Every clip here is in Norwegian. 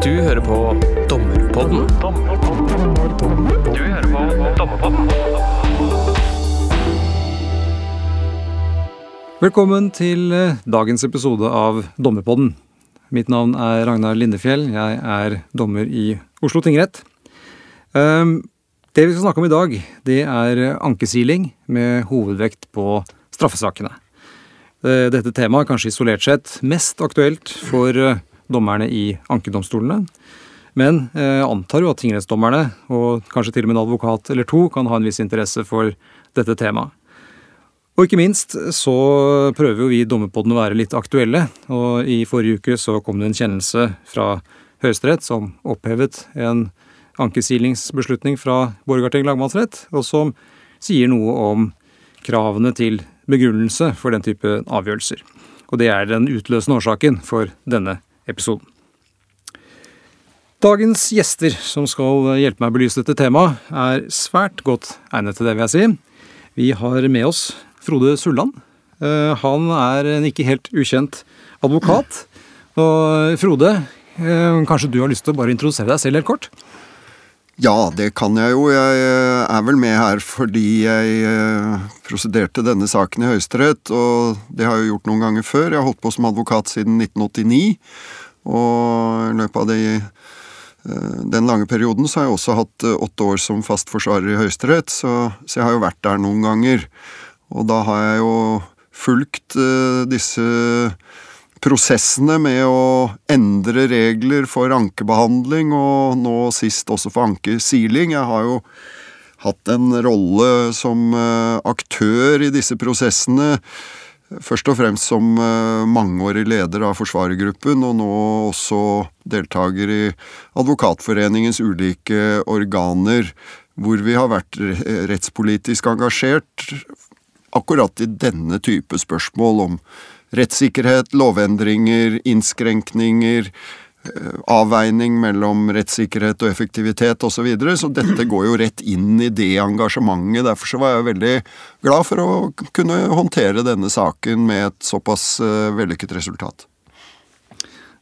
Du hører på Dommerpodden. Du hører på Dommerpodden. Velkommen til eh, dagens episode av Dommerpodden. Mitt navn er Ragnar Lindefjell. Jeg er dommer i Oslo tingrett. Ehm, Det vi skal snakke om i dag, det er ankesiling med hovedvekt på straffesakene. Eh, Dette temaet er kanskje isolert sett mest aktuelt for eh, dommerne i ankedomstolene. Men jeg antar jo at tingrettsdommerne, og kanskje til og med en advokat eller to, kan ha en viss interesse for dette temaet. Og ikke minst så prøver jo vi i Dommerpodden å være litt aktuelle. Og i forrige uke så kom det en kjennelse fra Høyesterett som opphevet en ankesilingsbeslutning fra Borgarting lagmannsrett, og som sier noe om kravene til begrunnelse for den type avgjørelser. Og det er den utløsende årsaken for denne episoden. Dagens gjester som skal hjelpe meg å belyse dette temaet, er svært godt egnet til det, vil jeg si. Vi har med oss Frode Sulland. Eh, Han er en ikke helt ukjent advokat. Og Frode, eh, kanskje du har lyst til å bare introdusere deg selv helt kort? Ja, det kan jeg jo. Jeg eh, er vel med her fordi jeg prosederte denne saken i Høyesterett, og det har jeg gjort noen ganger før. Jeg har holdt på som advokat siden 1989, og i løpet av de, eh, den lange perioden så har jeg også hatt eh, åtte år som fast forsvarer i Høyesterett, så, så jeg har jo vært der noen ganger. Og da har jeg jo fulgt eh, disse prosessene med å endre regler for ankebehandling, og nå sist også for ankesiling. Jeg har jo hatt en rolle som aktør i disse prosessene. Først og fremst som eh, mangeårig leder av forsvarergruppen, og nå også deltaker i Advokatforeningens ulike organer, hvor vi har vært rettspolitisk engasjert akkurat i denne type spørsmål om rettssikkerhet, lovendringer, innskrenkninger, avveining mellom rettssikkerhet og effektivitet osv. Så, videre. så dette går jo rett inn i det engasjementet. Derfor så var jeg veldig glad for å kunne håndtere denne saken med et såpass eh, vellykket resultat.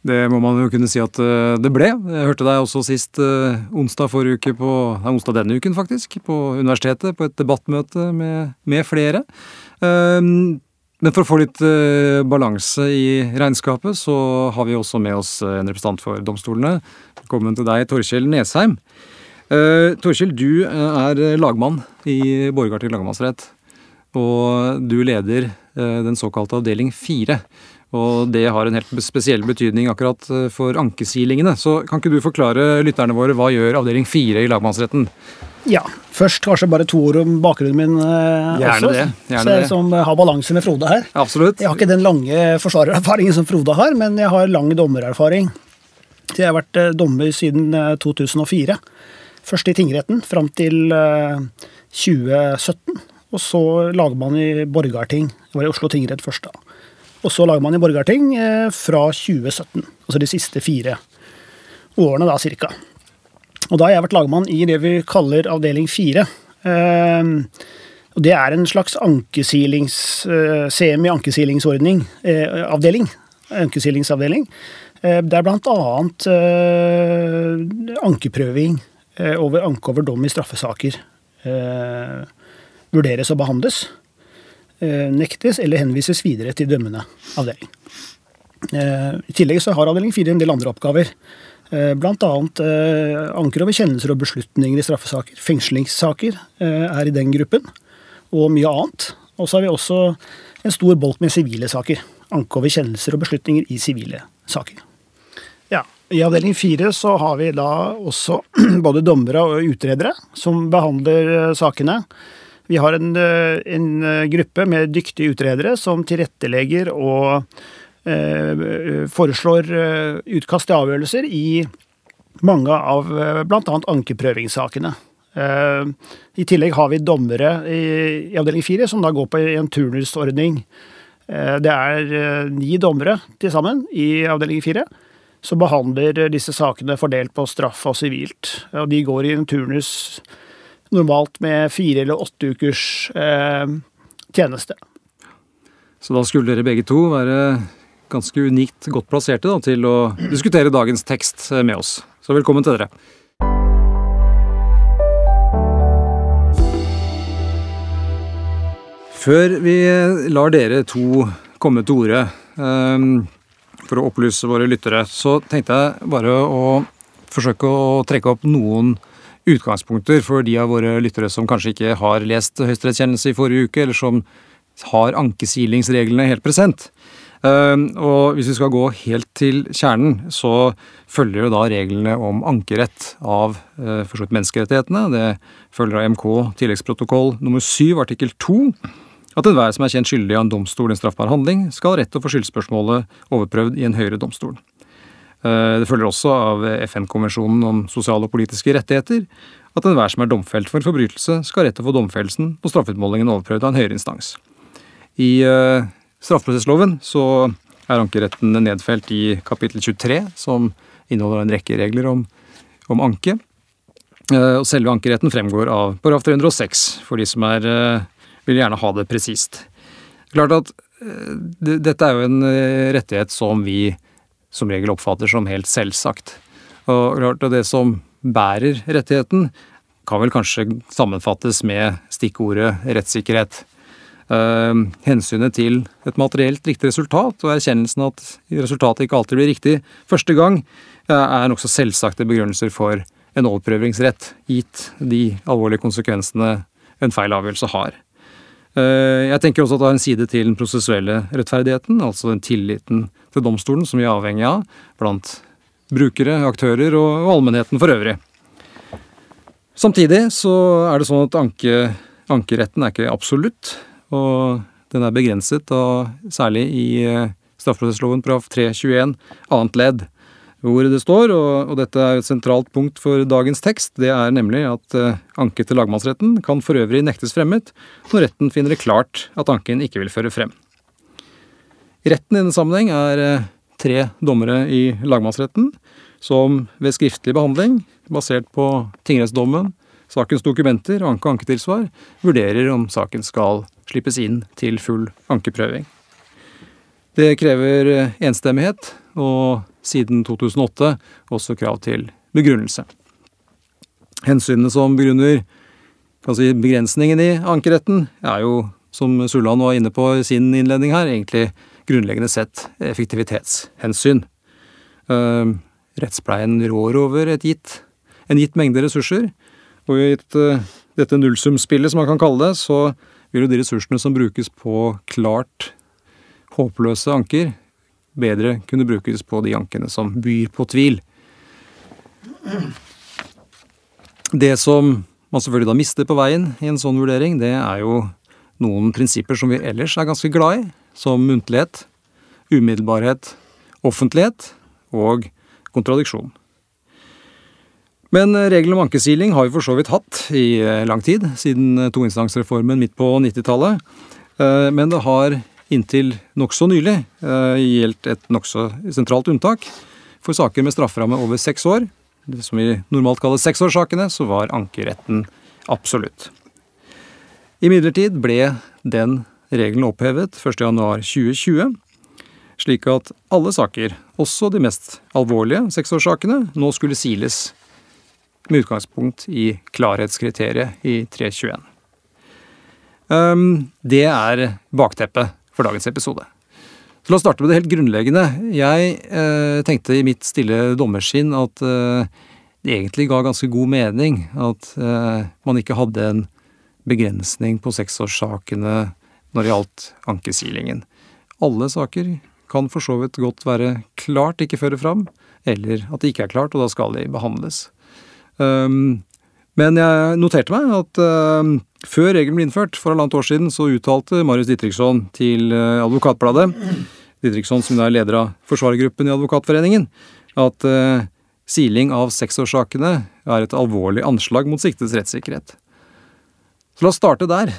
Det må man jo kunne si at eh, det ble. Jeg hørte deg også sist eh, onsdag forrige uke på Nei, onsdag denne uken, faktisk. På universitetet, på et debattmøte med, med flere. Ehm, Men for å få litt uh, balanse i regnskapet, så har vi også med oss eh, en representant for domstolene. Velkommen til deg, Torkjell Nesheim. Uh, Torkjell, du er lagmann i Borgarting lagmannsrett. Og du leder uh, den såkalte avdeling fire. Og det har en helt spesiell betydning akkurat for ankesilingene. Så kan ikke du forklare lytterne våre hva gjør avdeling fire i lagmannsretten? Ja, først kanskje bare to ord om bakgrunnen min eh, Gjerne også. det, gjerne så jeg som har balanse med Frode her. Absolutt. Jeg har ikke den lange forsvarererfaringen som Frode har, men jeg har lang dommererfaring. Så jeg har vært eh, dommer siden eh, 2004. Først i tingretten fram til eh, 2017. Og så lagmann i Borgarting. Jeg var i Oslo tingrett først, da. Og så lagmann i Borgarting eh, fra 2017. Altså de siste fire årene, da, cirka. Og da har jeg vært lagmann i det vi kaller avdeling fire. Eh, og det er en slags ankesilings, eh, semi-ankesilingsordning, eh, avdeling. Ankesilingsavdeling. Eh, det er blant annet ankeprøving over anke over dom i straffesaker. Vurderes og behandles. Eh, nektes eller henvises videre til dømmende avdeling. I tillegg så har avdeling fire en del andre oppgaver. Eh, annet eh, anker over kjennelser og beslutninger i straffesaker. Fengslingssaker eh, er i den gruppen, og mye annet. Og så har vi også en stor bolk med sivile saker. Anke over kjennelser og beslutninger i sivile saker. Ja, I avdeling fire så har vi da også både dommere og utredere som behandler eh, sakene. Vi har en, en gruppe med dyktige utredere som tilrettelegger og foreslår eh, utkast til avgjørelser i mange av eh, bl.a. ankeprøvingssakene. Eh, I tillegg har vi dommere i, avdeling fire som da går på en turnusordning. Eh, det er eh, ni dommere til sammen i avdeling fire som behandler disse sakene fordelt på straff og sivilt. Og de går i en turnus normalt med fire eller åtte ukers eh, tjeneste. Så da skulle dere begge to være ganske unikt godt plasserte da, til å diskutere dagens tekst med oss. Så velkommen til dere. Før vi lar dere to komme til orde um, for å opplyse våre lyttere, så tenkte jeg bare å forsøke å trekke opp noen utgangspunkter for de av våre lyttere som kanskje ikke har lest høyesterettskjennelse i forrige uke, eller som har ankesilingsreglene helt present. Um, og hvis vi skal gå helt til kjernen, så følger jo da reglene om ankerett av uh, for menneskerettighetene. Det følger av MK tilleggsprotokoll nummer 7 artikkel 2 at enhver som er kjent skyldig av en domstol i en straffbar handling, skal ha rett til å få skyldspørsmålet overprøvd i en høyere domstol. Uh, det følger også av FN-konvensjonen om sosiale og politiske rettigheter at enhver som er domfelt for en forbrytelse, skal ha rett til å få domfellelsen på straffeutmålingen overprøvd av en høyere instans. I uh, straffeprosessloven så er ankeretten nedfelt i kapittel 23, som inneholder en rekke regler om, om anke. Uh, og selve ankeretten fremgår av paragraf 306, for de som er, uh, vil gjerne ha det presist. Klart at dette er jo en rettighet som vi som regel oppfatter som helt selvsagt. Og klart at det som bærer rettigheten, kan vel kanskje sammenfattes med stikkordet rettssikkerhet. Uh, hensynet til et materielt riktig resultat og erkjennelsen at resultatet ikke alltid blir riktig første gang, uh, er nokså selvsagte begrunnelser for en overprøvingsrett, gitt de alvorlige konsekvensene en feil avgjørelse har. Uh, jeg tenker også at det har en side til den prosessuelle rettferdigheten, altså den tilliten til domstolen som vi er avhengig av blant brukere, aktører og, og allmennheten for øvrig. Samtidig så er det sånn at anke, ankeretten er ikke absolutt. Og den er begrenset, og særlig i eh, straffeprosessloven § 321 annet ledd, hvor det står, og, og, dette er et sentralt punkt for dagens tekst, det er nemlig at uh, anke til lagmannsretten kan for øvrig nektes fremmet når retten finner det klart at anken ikke vil føre frem. Retten i denne sammenheng er uh, tre dommere i lagmannsretten som ved skriftlig behandling, basert på tingrettsdommen, sakens dokumenter og anke- og anketilsvar, vurderer om saken skal slippes inn til full ankeprøving. Det krever enstemmighet, og siden 2008 også krav til begrunnelse. Hensynene som begrunner si, begrensningen i ankeretten, er jo, som Sulland var inne på i sin innledning her, egentlig grunnleggende sett effektivitetshensyn. Uh, rettspleien rår over gitt, en gitt mengde ressurser, og i et, uh, dette nullsumspillet, som man kan kalle det, så vil jo de ressursene som brukes på klart håpløse anker, bedre kunne brukes på de ankene som byr på tvil. Det som man selvfølgelig da mister på veien i en sånn vurdering, det er jo noen prinsipper som vi ellers er ganske glad i, som muntlighet, umiddelbarhet, offentlighet og kontradiksjon. Men reglene regelen om ankesiling har vi for så vidt hatt i eh, lang tid, siden eh, toinstansreformen midt på 90-tallet. Men det har inntil nokså nylig gjeldt et nokså sentralt unntak. For saker med strafferamme over seks år, det som vi normalt kaller seksårssakene, så var ankeretten absolutt. Imidlertid ble den regelen opphevet 1.1.2020, slik at alle saker, også de mest alvorlige seksårssakene, nå skulle siles med utgangspunkt i klarhetskriteriet i 321. Um, det er bakteppet for dagens episode. Så La oss starte med det helt grunnleggende. Jeg eh, tenkte i mitt stille dommerskinn at eh, det egentlig ga ganske god mening at eh, man ikke hadde en begrensning på seksårssakene når det gjaldt ankesilingen. Alle saker kan for så vidt godt være klart ikke føre fram, eller at det ikke er klart, og da skal de behandles. Um, men jeg noterte meg at uh, før regelen ble innført, for halvannet år siden, så uttalte Marius Ditriksson til uh, Advokatbladet, Ditriksson som er leder av forsvarergruppen i Advokatforeningen, at uh, siling av seksårssakene er et alvorlig anslag mot siktedes rettssikkerhet. Så la oss starte der.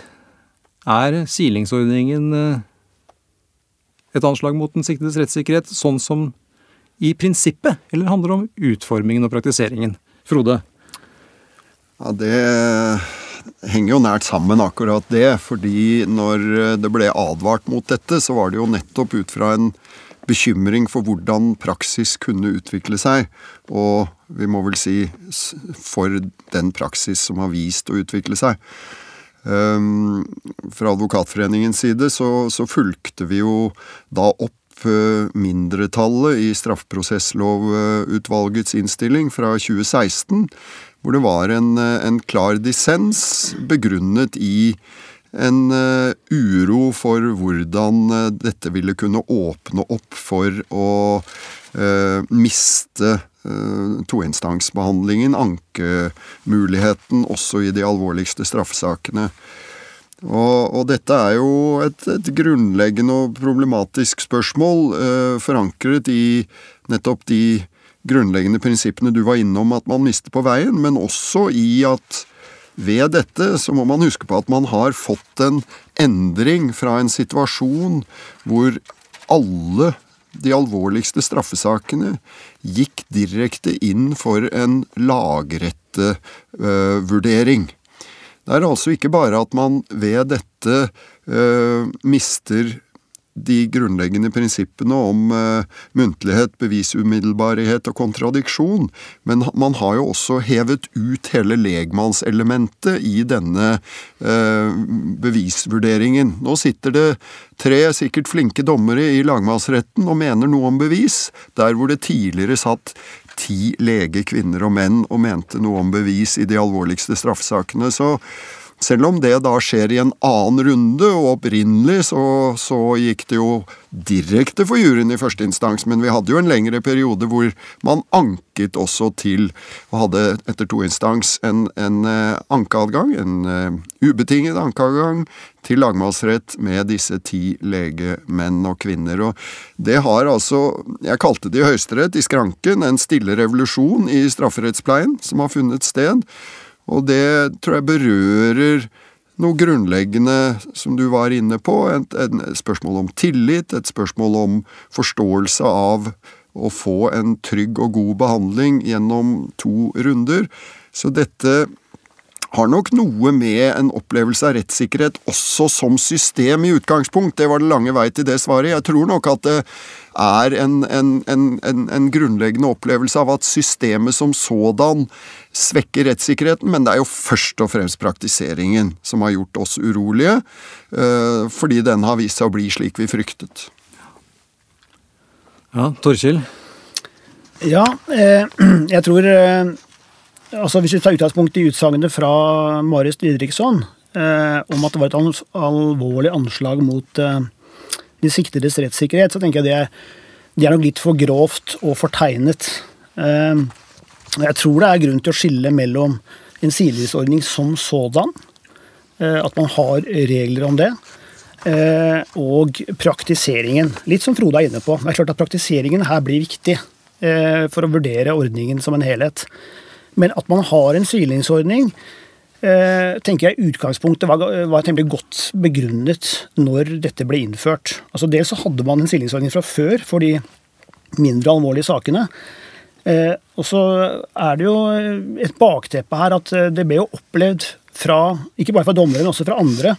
Er silingsordningen uh, et anslag mot den siktedes rettssikkerhet sånn som i prinsippet, eller handler det om utformingen og praktiseringen? Frode? Ja, Det henger jo nært sammen, akkurat det. Fordi når det ble advart mot dette, så var det jo nettopp ut fra en bekymring for hvordan praksis kunne utvikle seg. Og vi må vel si for den praksis som har vist å utvikle seg. Um, fra Advokatforeningens side så, så fulgte vi jo da opp mindretallet i straffeprosesslovutvalgets innstilling fra 2016, hvor det var en, en klar dissens begrunnet i en uh, uro for hvordan dette ville kunne åpne opp for å eh, miste toinstansbehandlingen, ankemuligheten, også i de alvorligste straffesakene. Og, og dette er jo et, et, grunnleggende og problematisk spørsmål, forankret i nettopp de grunnleggende prinsippene du var innom at man mister på veien, men også i at ved dette så må man huske på at man har fått en endring fra en situasjon hvor alle de alvorligste straffesakene gikk direkte inn for en lagrettevurdering. Øh, det er altså ikke bare at man ved dette øh, mister de grunnleggende prinsippene om uh, muntlighet, bevisumiddelbarhet og kontradiksjon, men man har jo også hevet ut hele legmannselementet i denne uh, bevisvurderingen. Nå sitter det tre sikkert flinke dommere i lagmannsretten og mener noe om bevis, der hvor det tidligere satt ti lege, kvinner og menn og mente noe om bevis i de alvorligste straffesakene. Så selv om det da skjer i en annen runde, og opprinnelig så, så, gikk det jo direkte for juryen i første instans, men vi hadde jo en lengre periode hvor man anket også til, og hadde etter toinstans en, en uh, ankeadgang, en uh, ubetinget ankeadgang, til lagmannsrett med disse ti legemenn og -kvinner. Og det har altså, jeg kalte det i Høyesterett, i skranken, en stille revolusjon i strafferettspleien som har funnet sted. Og det tror jeg berører noe grunnleggende som du var inne på. Et, spørsmål om tillit, et spørsmål om forståelse av å få en trygg og god behandling gjennom to runder. Så dette har nok noe med en opplevelse av rettssikkerhet også som system i utgangspunkt. Det var det lange vei til det svaret. Jeg tror nok at det er en, en, en, en grunnleggende opplevelse av at systemet som sådan svekker rettssikkerheten, men det er jo først og fremst praktiseringen som har gjort oss urolige, eh, fordi den har vist seg å bli slik vi fryktet. Ja, Torkil? Ja, eh, jeg tror eh, altså Hvis vi tar utgangspunkt i utsagnet fra Marius Didriksson eh, om at det var et alvorlig anslag mot eh, de siktedes rettssikkerhet, så tenker jeg det er, det er nok litt for grovt og fortegnet. Eh, jeg tror det er grunn til å skille mellom en sidelingsordning som sådan, eh, at man har regler om det, eh, og praktiseringen. Litt som Frode er inne på. Det er klart at Praktiseringen her blir viktig eh, for å vurdere ordningen som en helhet. Men at man har en silingsordning, tenker jeg utgangspunktet var, var temmelig godt begrunnet når dette ble innført. Altså Dels så hadde man en stillingsordning fra før for de mindre alvorlige sakene. Eh, og så er det jo et bakteppe her at det ble jo opplevd fra, ikke bare fra dommere, men også fra andre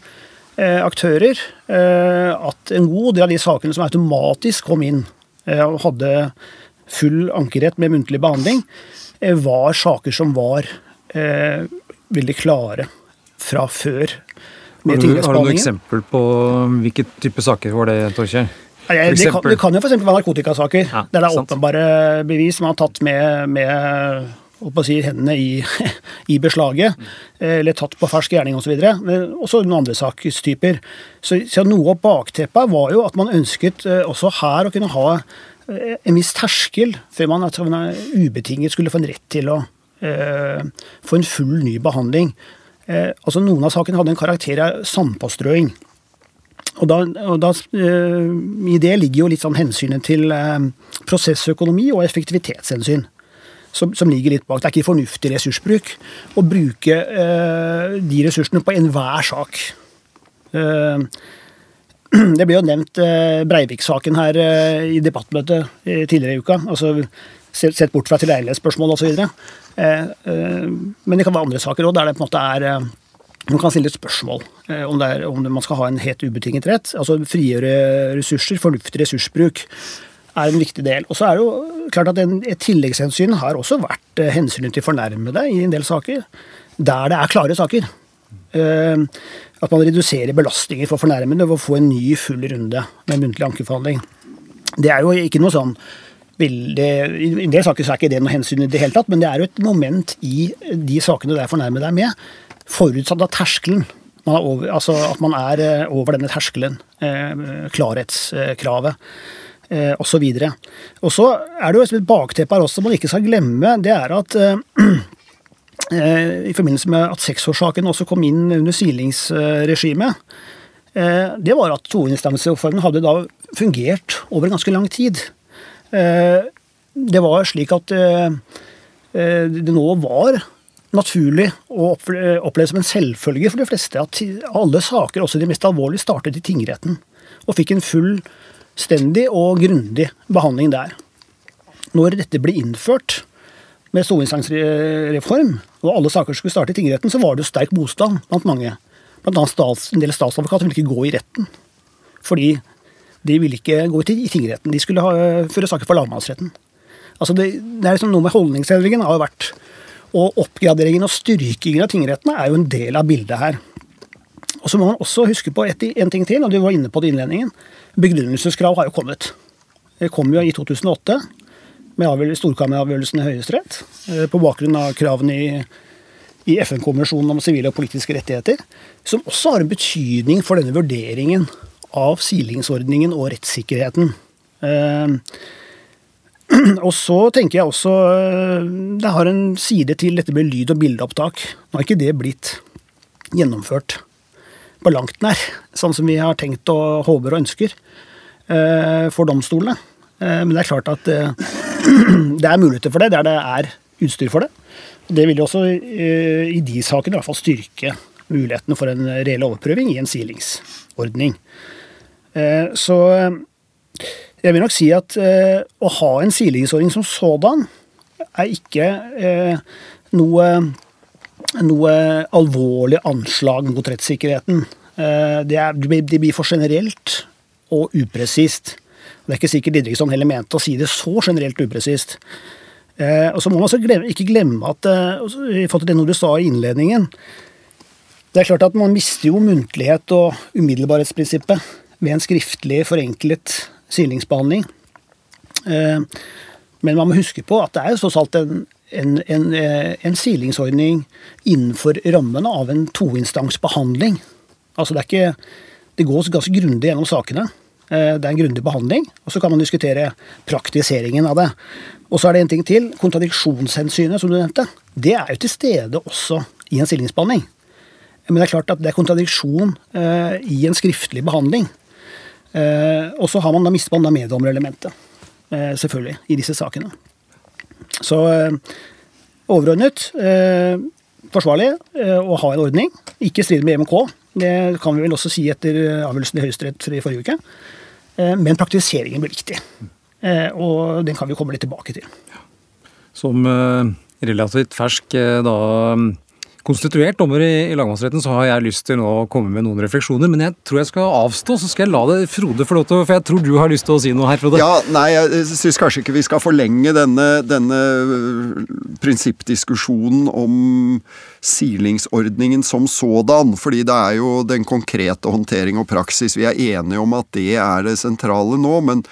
eh, aktører, at en god del av de sakene som automatisk kom inn, og hadde full ankerett med muntlig behandling, Eh, var saker som var eh, veldig klare fra før. Har du, har du noe eksempel på hvilke type saker var det, Torkjell? Det, det, kan, det kan jo f.eks. være narkotikasaker, ja, der det er åpenbare bevis som man har tatt med, med si, hendene i, i, beslaget, eller tatt på fersk gjerning osv. Men også noen andre sakstyper. Så, så noe av bakteppet var jo at man ønsket eh, også her å kunne ha Eh, en viss terskel før man, man ubetinget skulle få en rett til å eh, få en full ny behandling. Eh, altså Noen av sakene hadde en karakter av sandpåstrøing. Og, da, og da, eh, I det ligger jo litt sånn hensynet til prosessøkonomi og effektivitetshensyn. Som, som, ligger litt bak. Det er ikke fornuftig ressursbruk å bruke eh, de ressursene på enhver sak. Eh, Det ble jo nevnt eh, Breivik-saken her i debattmøtet tidligere i uka. altså Sett bort fra tilregnelighetsspørsmål osv. Men det kan være andre saker òg der det på en måte er man kan stille et spørsmål om, er, om man skal ha en helt ubetinget rett. Altså frigjøre ressurser, fornuftig ressursbruk. er en viktig del. Og så er det jo klart at en, Et tilleggshensyn har også vært eh, hensynet til fornærmede i en del saker. Der det er klare saker. Eh, at man reduserer belastninger for fornærmede ved å få en ny, full runde med muntlig ankeforhandling. Det er jo ikke noe sånn veldig, I en del saker så er ikke det noe hensyn i det hele tatt, men det er jo et moment i de sakene du er fornærmet deg med, forutsatt at terskelen man over, altså at man er eh, over denne terskelen, eh, klarhetskravet eh, osv. Og så er det jo et bakteppe her også man ikke skal glemme. Det er at i forbindelse med at seksårssaken også kom inn under silingsregimet, det var at toinstansreformen hadde da fungert over en ganske lang tid. Det var slik at det nå var naturlig å oppleve som en selvfølge for de fleste at alle saker, også de mest alvorlige, startet i tingretten. Og fikk en fullstendig og grundig behandling der. Når dette ble innført med storinstansreform, og alle saker skulle starte i tingretten, så var det jo sterk motstand blant mange. Blant annet stats, en del statsadvokater ville ikke gå i retten. Fordi de ville ikke gå i tingretten. De skulle ha, føre saker for lagmannsretten. Altså det, det, er liksom noe med holdningsendringen har jo vært og oppgraderingen og styrkingen av tingrettene er jo en del av bildet her. Og så må man også huske på et, en ting til, og du var inne på det i innledningen. Begrunnelseskrav har jo kommet. Det kom jo i 2008 med storkammeravgjørelsen i Høyesterett eh, på bakgrunn av kravene i, i FN-konvensjonen om sivile og politiske rettigheter, som også har en betydning for denne vurderingen av silingsordningen og rettssikkerheten. Eh, Og så tenker jeg også øh, Det har en side til dette med lyd- og bildeopptak. Nå har ikke det blitt gjennomført på langt nær, sånn som vi har tenkt og håper og ønsker øh, for domstolene. Øh, men det er klart at det er muligheter for det der det er utstyr for det. Det vil jo også i de sakene i hvert fall styrke mulighetene for en reell overprøving i en silingsordning. Så jeg vil nok si at eh, å ha en silingsordning som sådan er ikke eh, noe, noe alvorlig anslag mot rettssikkerheten. Eh, det, er, det, blir for generelt og upresist. Det er ikke sikkert Didriksson heller mente å si det så generelt upresist. Eh, og så må man glemme, ikke glemme at eh, til det du sa i innledningen Det er klart at man mister jo muntlighet og umiddelbarhetsprinsippet ved en skriftlig, forenklet silingsbehandling. Eh, men man må huske på at det er tross alt en, en, en, eh, en silingsordning innenfor rammene av en toinstansbehandling. Altså det, er ikke, det går ganske grundig gjennom sakene. Eh, det er en grundig behandling, og så kan man diskutere praktiseringen av det. Og så er det en ting til. Kontradiksjonshensynet, som du nevnte, det er jo til stede også i en silingsbehandling. Men det er klart at det er kontradiksjon i en skriftlig behandling. Eh, og så har man da mistet da meddommerelementet, eh, selvfølgelig, i disse sakene. Så eh, overordnet forsvarlig å ha en ordning. Ikke stride med EMK. Det kan vi vel også si etter avgjørelsen i Høyesterett i forrige uke. Men praktiseringen blir viktig. Og den kan vi komme litt tilbake til. Som relativt fersk da konstituert dommer i, i lagmannsretten, så har jeg lyst til nå å komme med noen refleksjoner. Men jeg tror jeg skal avstå, så skal jeg la det Frode få lov til For jeg tror du har lyst til å si noe her, Frode. Ja, nei, jeg syns kanskje ikke vi skal forlenge denne, denne prinsippdiskusjonen om silingsordningen som sådan. Fordi det er jo den konkrete håndtering og praksis. Vi er enige om at det er det sentrale nå. men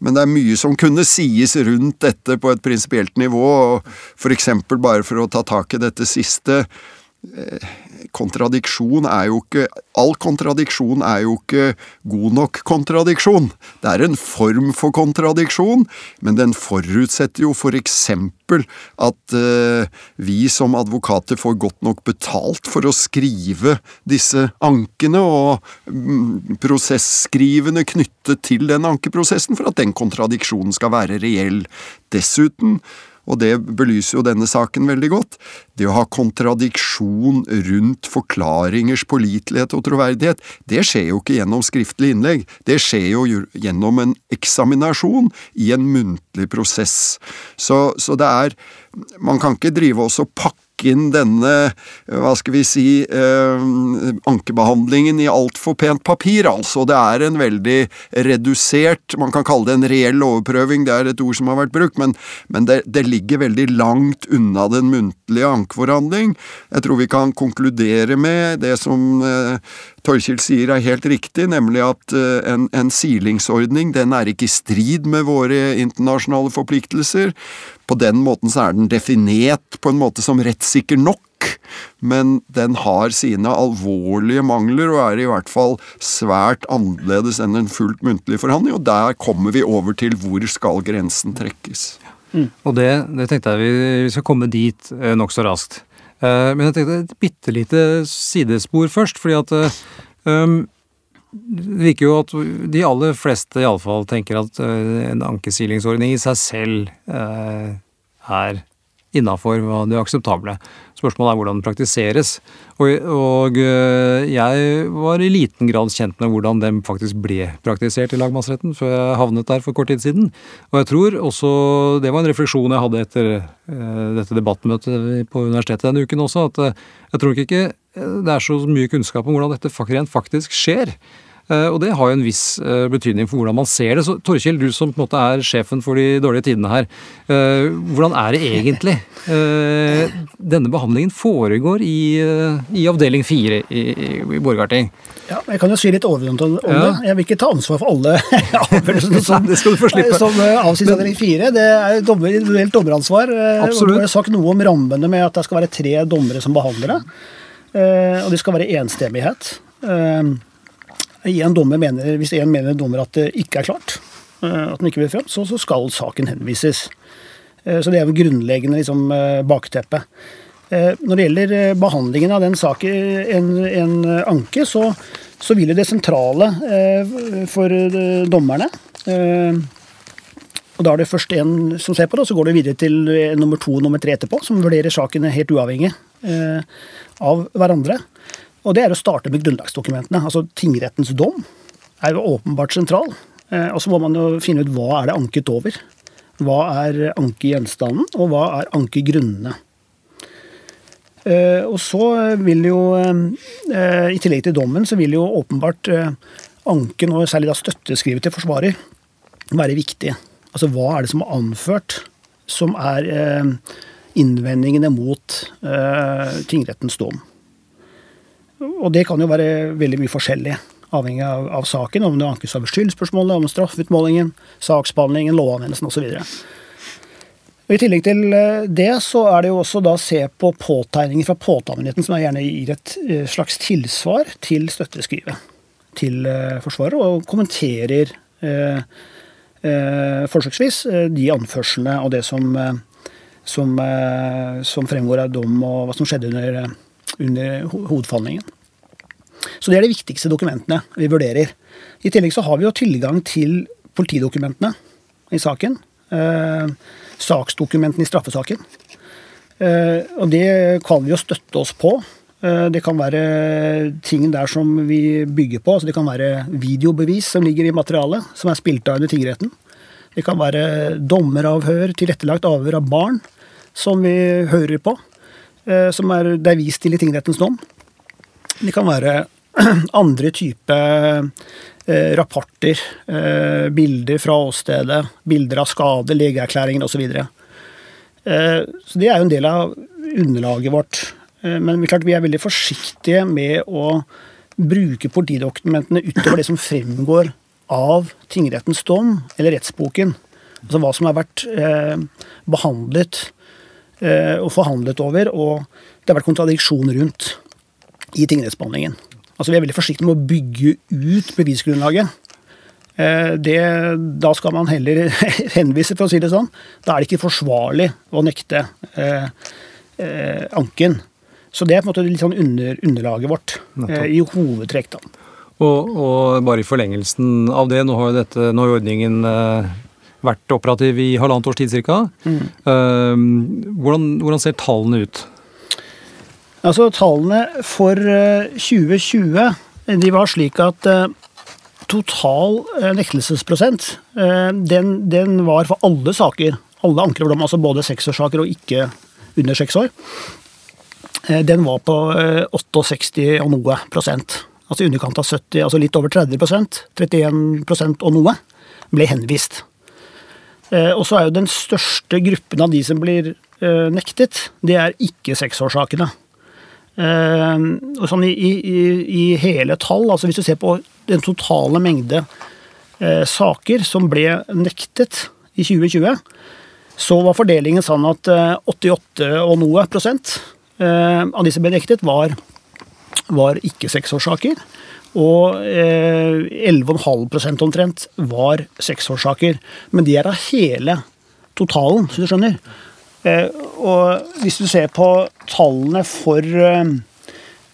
men det er mye som kunne sies rundt dette på et prinsipielt nivå. og for eksempel, bare for å ta tak i dette siste eh, kontradiksjon er jo ikke All kontradiksjon er jo ikke god nok kontradiksjon. Det er en form for kontradiksjon, men den forutsetter jo for eksempel at uh, vi som advokater får godt nok betalt for å skrive disse ankene og mm, prosesskrivene knyttet til den ankeprosessen, for at den kontradiksjonen skal være reell. Dessuten og det belyser jo denne saken veldig godt, det å ha kontradiksjon rundt forklaringers pålitelighet og troverdighet, det skjer jo ikke gjennom skriftlig innlegg, det skjer jo gjennom en eksaminasjon i en muntlig prosess. Så, så det er Man kan ikke drive og pakke inn denne, hva skal vi si, eh, ankebehandlingen i altfor pent papir, altså. Det er en veldig redusert Man kan kalle det en reell overprøving, det er et ord som har vært brukt, men, men det, det, ligger veldig langt unna den muntlige ankeforhandling. Jeg tror vi kan konkludere med det som eh, Torkil sier er helt riktig, nemlig at eh, en, en silingsordning den er ikke i strid med våre internasjonale forpliktelser. På den måten så er den definert på en måte som rettssikker nok, men den har sine alvorlige mangler og er i hvert fall svært annerledes enn en fullt muntlig forhandling, og der kommer vi over til hvor skal grensen trekkes. Mm. Og det, det, tenkte jeg vi, vi skal komme dit eh, nokså raskt. Eh, men jeg tenkte et bitte lite sidespor først, fordi at um, det virker jo at de aller fleste iallfall tenker at uh, en ankesilingsordning i seg selv uh, er innafor det akseptable. Spørsmålet er hvordan den praktiseres. Og, og, jeg var i liten grad kjent med hvordan den faktisk ble praktisert i lagmannsretten før jeg havnet der for kort tid siden. Og jeg tror også Det var en refleksjon jeg hadde etter dette debattmøtet på universitetet denne uken også, at jeg tror ikke det er så mye kunnskap om hvordan dette rent faktisk skjer. Eh, og det har jo en viss eh, betydning for hvordan man ser det. Så Torkjell, du som på en måte er sjefen for de dårlige tidene her. Eh, hvordan er det egentlig denne behandlingen foregår i, i avdeling fire i, i Borgarting? Ja, Jeg kan jo si litt overordnet om ja. det. Jeg vil ikke ta ansvar for alle avgjørelsene som, det skal du få slippe. som avsies avdeling fire. Det er dommer, individuelt dommeransvar. Absolutt. Du har sagt noe om rammene med at det skal være tre dommere som behandler det. Og det skal være enstemmighet en dommer mener, hvis en mener dommer at det ikke er klart, eh, at den ikke vil frem, så, så skal saken henvises. Eh, så det er jo grunnleggende liksom, eh, bakteppe. Når det gjelder behandlingen av den saken, en, en anke, så, så, vil jo det sentrale for dommerne og Da er det først en som ser på det, og så går det videre til nummer to og nummer tre etterpå, som vurderer sakene helt uavhengig av hverandre. Og det er å starte med grunnlagsdokumentene. Altså tingrettens dom er jo åpenbart sentral. Eh, og så må man jo finne ut hva er det anket over. Hva er ankegjenstanden, og hva er ankegrunnene. Eh, og så vil jo, eh, i tillegg til dommen, så vil jo åpenbart anken, og særlig da støtteskrivet til forsvarer, være viktig. Altså hva er det som er anført som er innvendingene mot tingrettens dom. Og det kan jo være veldig mye forskjellig, avhengig av, av saken. Om det ankes over skyldspørsmålet, om straffeutmålingen, saksbehandlingen, lovanvendelsen osv. I tillegg til eh, det så er det jo også da å se på påtegninger fra påtalemyndigheten, som gjerne gir et eh, slags tilsvar til støtteskrivet til eh, Forsvaret, og kommenterer eh, eh, forsøksvis de anførslene og det som, som, som, fremgår av dom, og hva som skjedde under under hovedforhandlingen. Så det er de viktigste dokumentene vi vurderer. I tillegg så har vi jo tilgang til politidokumentene i saken. Eh, saksdokumentene i straffesaken. Eh, og det kan vi jo støtte oss på. Eh, det kan være ting der som vi bygger på. altså Det kan være videobevis som ligger i materialet, som er spilt av under tingretten. Det kan være dommeravhør, tilrettelagt avhør av barn, som vi hører på. Eh, som er, det er vist til i tingrettens dom. Det kan være andre type eh, rapporter, eh, bilder fra åstedet, bilder av skade, legeerklæringer osv. Så, så det er jo en del av underlaget vårt. Men klart vi er veldig forsiktige med å bruke politidokumentene utover det som fremgår av tingrettens dom eller rettsboken. Altså hva som har vært eh, behandlet Eh, og forhandlet over, og det har vært kontradiksjon rundt i tingrettsbehandlingen. Altså Vi er veldig forsiktige med å bygge ut bevisgrunnlaget. Eh, det, da skal man heller henvise, for å si det sånn. Da er det ikke forsvarlig å nekte eh, eh, anken. Så det er på en måte litt sånn under, underlaget vårt eh, i hovedtrekk. da. Og, og, bare i forlengelsen av det, nå har jo dette, nå har ordningen eh, vært operativ i halvannet års tid ca. Mm. Uh, hvordan, hvordan, ser tallene ut? Altså, Tallene for 2020 eh, de var slik at total nektelsesprosent den, den, var for alle saker, alle anker og dom, altså både seksårssaker og ikke under seks år, eh, den var på eh, 68 og noe prosent. Altså i underkant av 70, altså litt over 30% 31% og noe ble henvist. Eh, Og så er jo den største gruppen av de som blir eh, nektet, det er ikke seksårssakene. Eh, sånn i, i, I hele tall, altså hvis du ser på den totale mengde saker som ble nektet i 2020, så var fordelingen sånn at eh, 88 og noe prosent av de som ble nektet, var, var ikke seksårssaker. Og eh, 11,5% omtrent var seksårssaker. Men de er av hele totalen, så du skjønner. Eh, og hvis du ser på tallene for, eh,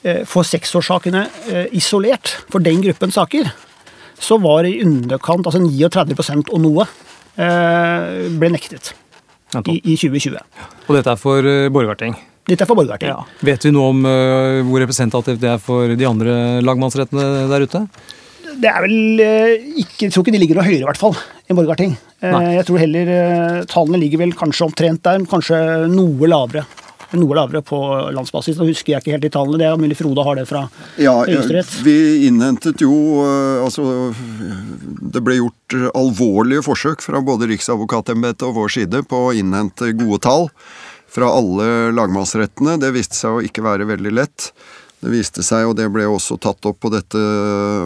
eh, for seksårssakene eh, isolert, for den gruppen saker, så var i underkant, altså 39 og noe, ble nektet i, i 2020. Og dette er for uh, Borgarting. Dette er for borgerting. Vet vi noe om uh, hvor representativt det er for de andre lagmannsrettene der ute? Det er vel uh, ikke Jeg tror ikke de ligger noe høyere, i hvert fall, enn Borgarting. Uh, Jeg tror heller eh, tallene ligger vel kanskje omtrent der, men kanskje noe lavere. Noe lavere på landsbasis. Nå husker jeg ikke helt de tallene. Det er mulig Frode har det fra Ja, Høyesterett. vi innhentet jo Altså, det ble gjort alvorlige forsøk fra både Riksadvokatembetet og vår side på å innhente gode tall fra alle lagmannsrettene. Det viste seg å ikke være veldig lett. Det viste seg, og det ble også tatt opp på dette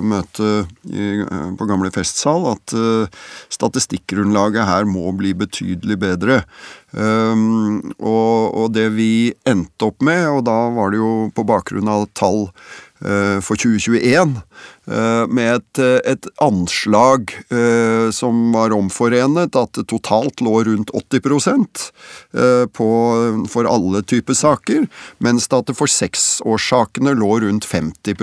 møtet øh, på Gamle festsal, at øh, statistikkgrunnlaget her må bli betydelig bedre. Um, og, det vi endte opp med, og da var det jo på bakgrunn av tall eh, for 2021, eh, med et, eh, et anslag eh, som var omforenet, at det totalt lå rundt 80 eh, på, for alle typer saker, mens at det for seksårssakene lå rundt 50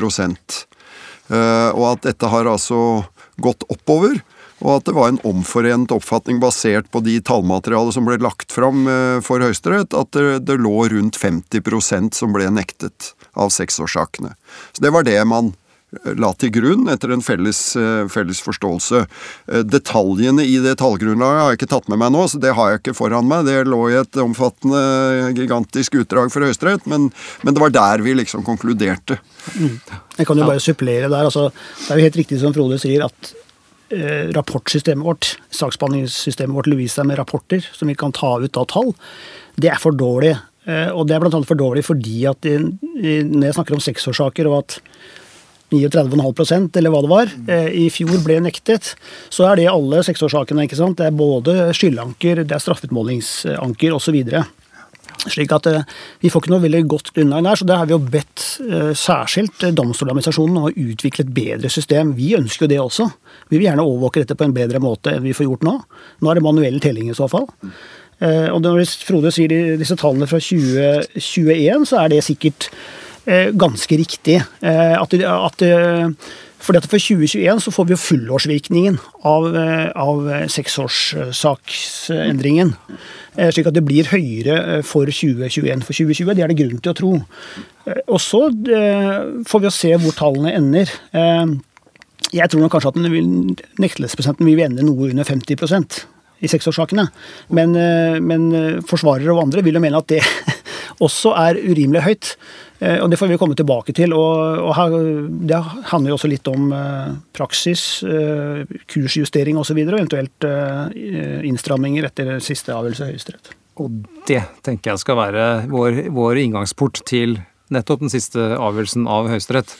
eh, Og at dette har altså gått oppover. Og at det var en omforent oppfatning basert på de tallmaterialet som ble lagt fram eh, for Høyesterett, at det, det lå rundt 50% som ble nektet av seksårssakene. Så det var det man eh, la til grunn etter en felles, eh, felles forståelse. Eh, Detaljene i det tallgrunnlaget har jeg ikke tatt med meg nå, så det har jeg ikke foran meg. Det lå i et omfattende, gigantisk utdrag for Høyesterett, men, men det var der vi liksom konkluderte. Jeg kan jo bare supplere der. Altså, det er jo helt riktig som Frode sier, at eh, rapportsystemet vårt, saksbehandlingssystemet vårt, Louise med rapporter som vi kan ta ut av tall, det er for dårlig. Eh, og det er annet for dårlig fordi at i, i, når jeg snakker om seksårssaker og at 39,5% eller hva det var, eh, i fjor ble nektet, så er det alle seksårssakene. ikke sant? Det er både skyldanker, det er straffeutmålingsanker osv. Slik at eh, Vi får ikke noe veldig godt grunnlag der, så der har vi jo bedt eh, særskilt Domstoladministrasjonen om å utvikle et bedre system. Vi ønsker jo det også. Vi vil gjerne overvåke dette på en bedre måte enn vi får gjort nå. Nå er det manuell telling i så fall. Og når Frode sier disse tallene fra 2021, så er det sikkert ganske riktig. Eh, at, at fordi at For 2021 så får vi jo fullårsvirkningen av, eh, av seksårssaksendringen. Eh, Slik at det blir høyere eh, for 2021 for 2020. Det er det grunn til å tro. Eh, Og så eh, får vi jo se hvor tallene ender. Eh, Jeg tror nok kanskje at nektelsesprosenten vil ende noe under 50% i seksårssakene. Men, eh, men eh, forsvarere og andre vil jo mene at det også er urimelig høyt. Eh, Og Det får vi komme tilbake til. og, og her, Det handler jo også litt om eh, praksis, eh, kursjustering osv. Og, så videre, og eventuelt innstramminger etter siste avgjørelse i Høyesterett. Og det tenker jeg skal være vår, vår inngangsport til nettopp den siste avgjørelsen av Høyesterett.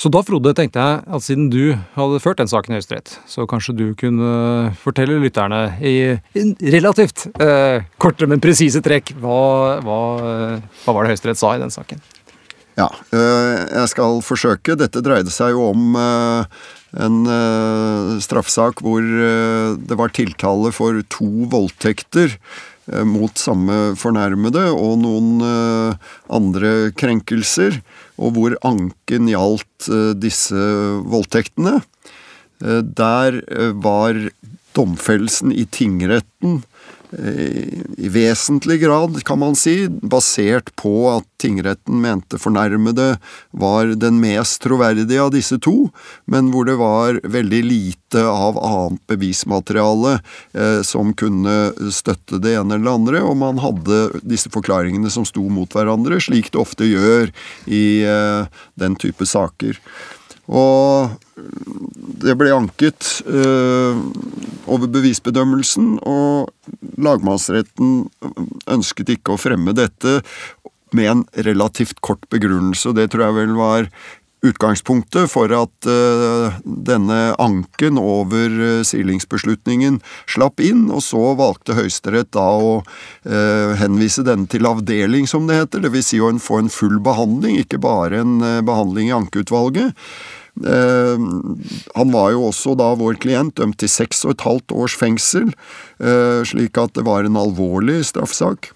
Så da, Frode, tenkte jeg at siden du hadde ført den saken i Høyesterett, så kanskje du kunne fortelle lytterne i relativt eh, korte, men presise trekk hva, hva, hva var det Høyesterett sa i den saken? Ja, øh, jeg skal forsøke. Dette dreide seg jo om øh, en øh, straffesak hvor det var tiltale for to voldtekter mot samme fornærmede og noen andre krenkelser, og hvor anken gjaldt øh, disse voldtektene. Eh, Der øh, var domfellelsen i tingretten i vesentlig grad, kan man si, basert på at tingretten mente fornærmede var den mest troverdige av disse to, men hvor det var veldig lite av annet bevismateriale eh, som kunne støtte det ene eller det andre, og man hadde disse forklaringene som sto mot hverandre, slik det ofte gjør i eh, den type saker. Og det ble anket øh, over bevisbedømmelsen, og lagmannsretten ønsket ikke å fremme dette med en relativt kort begrunnelse. Det tror jeg vel var utgangspunktet for at uh, denne anken over uh, silingsbeslutningen slapp inn, og så valgte Høyesterett da å uh, henvise denne til avdeling, som det heter, dvs. Si å få en full behandling, ikke bare en behandling i ankeutvalget. Eh, han var jo også da vår klient dømt til seks og et halvt års fengsel, eh, slik at det var en alvorlig straffesak.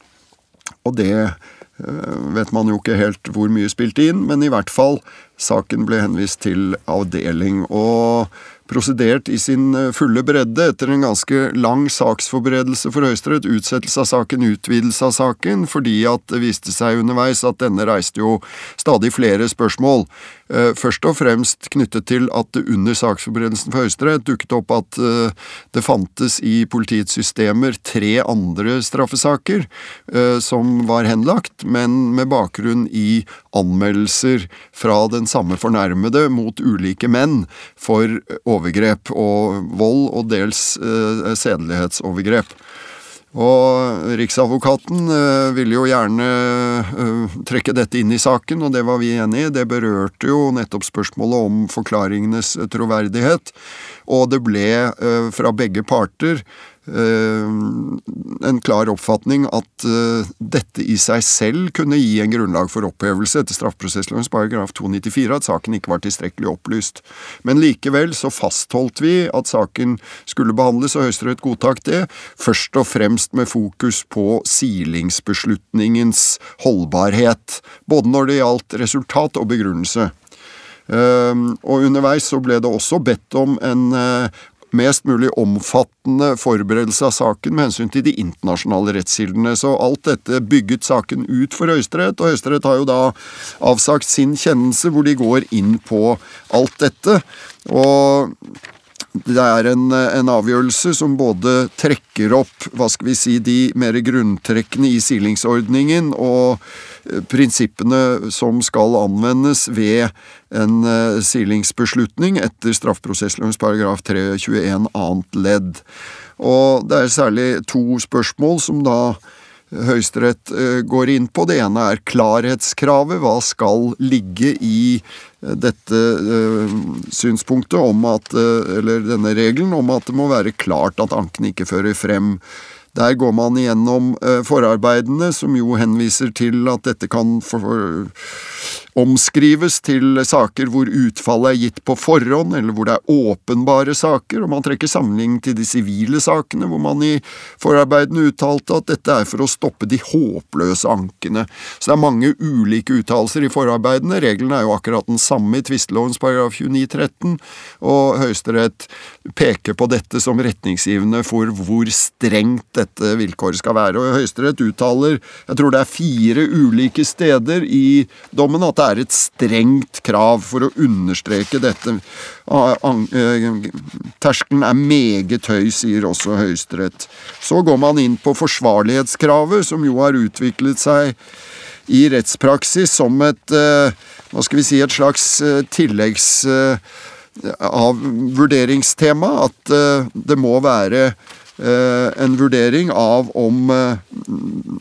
Og det eh, vet man jo ikke helt hvor mye spilte inn, men i hvert fall, saken ble henvist til avdeling. Og prosedert i sin fulle bredde etter en ganske lang saksforberedelse for Høyesterett, utsettelse av saken, utvidelse av saken, fordi at det viste seg underveis at denne reiste jo stadig flere spørsmål. Eh, først og fremst knyttet til at det under saksforberedelsen for Høyesterett dukket opp at eh, det fantes i politiets systemer tre andre straffesaker som var henlagt, men med bakgrunn i anmeldelser fra den samme fornærmede mot ulike menn for overgrep og vold, og dels eh, sedelighetsovergrep. Og Riksadvokaten eh, ville jo gjerne eh, trekke dette inn i saken, og det var vi enig i. Det berørte jo nettopp spørsmålet om forklaringenes troverdighet. Og det ble eh, fra begge parter Eh, en klar oppfatning at uh, dette i seg selv kunne gi en grunnlag for opphevelse etter straffeprosesslovens paragraf 294, at saken ikke var tilstrekkelig opplyst. Men likevel så fastholdt vi at saken skulle behandles, og Høyesterett godtak det, først og fremst med fokus på silingsbeslutningens holdbarhet, både når det gjaldt resultat og begrunnelse. Uh, og underveis så ble det også bedt om en uh, mest mulig omfattende forberedelse av saken med hensyn til de internasjonale rettskildene. Så alt dette bygget saken ut for Høyesterett, og Høyesterett har jo da avsagt sin kjennelse hvor de går inn på alt dette. Og det er en, en, avgjørelse som både trekker opp hva skal vi si, de mer grunntrekkene i silingsordningen og eh, prinsippene som skal anvendes ved en uh, silingsbeslutning etter straffeprosesslovens paragraf 321 annet ledd. Og det er særlig to spørsmål som da Høyesterett eh, går inn på. Det ene er klarhetskravet. Hva skal ligge i eh, dette uh, synspunktet om at, uh, eller denne regelen om at det må være klart at anken ikke fører frem. Der går man igjennom uh, forarbeidene, som jo henviser til at dette kan for, omskrives til saker hvor utfallet er gitt på forhånd, eller hvor det er åpenbare saker, og man trekker sammenligning til de sivile sakene, hvor man i forarbeidene uttalte at dette er for å stoppe de håpløse ankene. Så det er mange ulike uttalelser i forarbeidene. Regelen er jo akkurat den samme i tvistelovens paragraf 29-13, og Høyesterett peker på dette som retningsgivende for hvor strengt dette vilkåret skal være. Og Høyesterett uttaler, jeg tror det er fire ulike steder i dommen, at det er et strengt krav for å understreke dette. Eh, terskelen er meget høy, sier også Høyesterett. Så går man inn på forsvarlighetskravet, som jo har utviklet seg i rettspraksis som et eh, hva skal vi si, et slags eh, tilleggs av vurderingstema. At det må være en vurdering av om eh,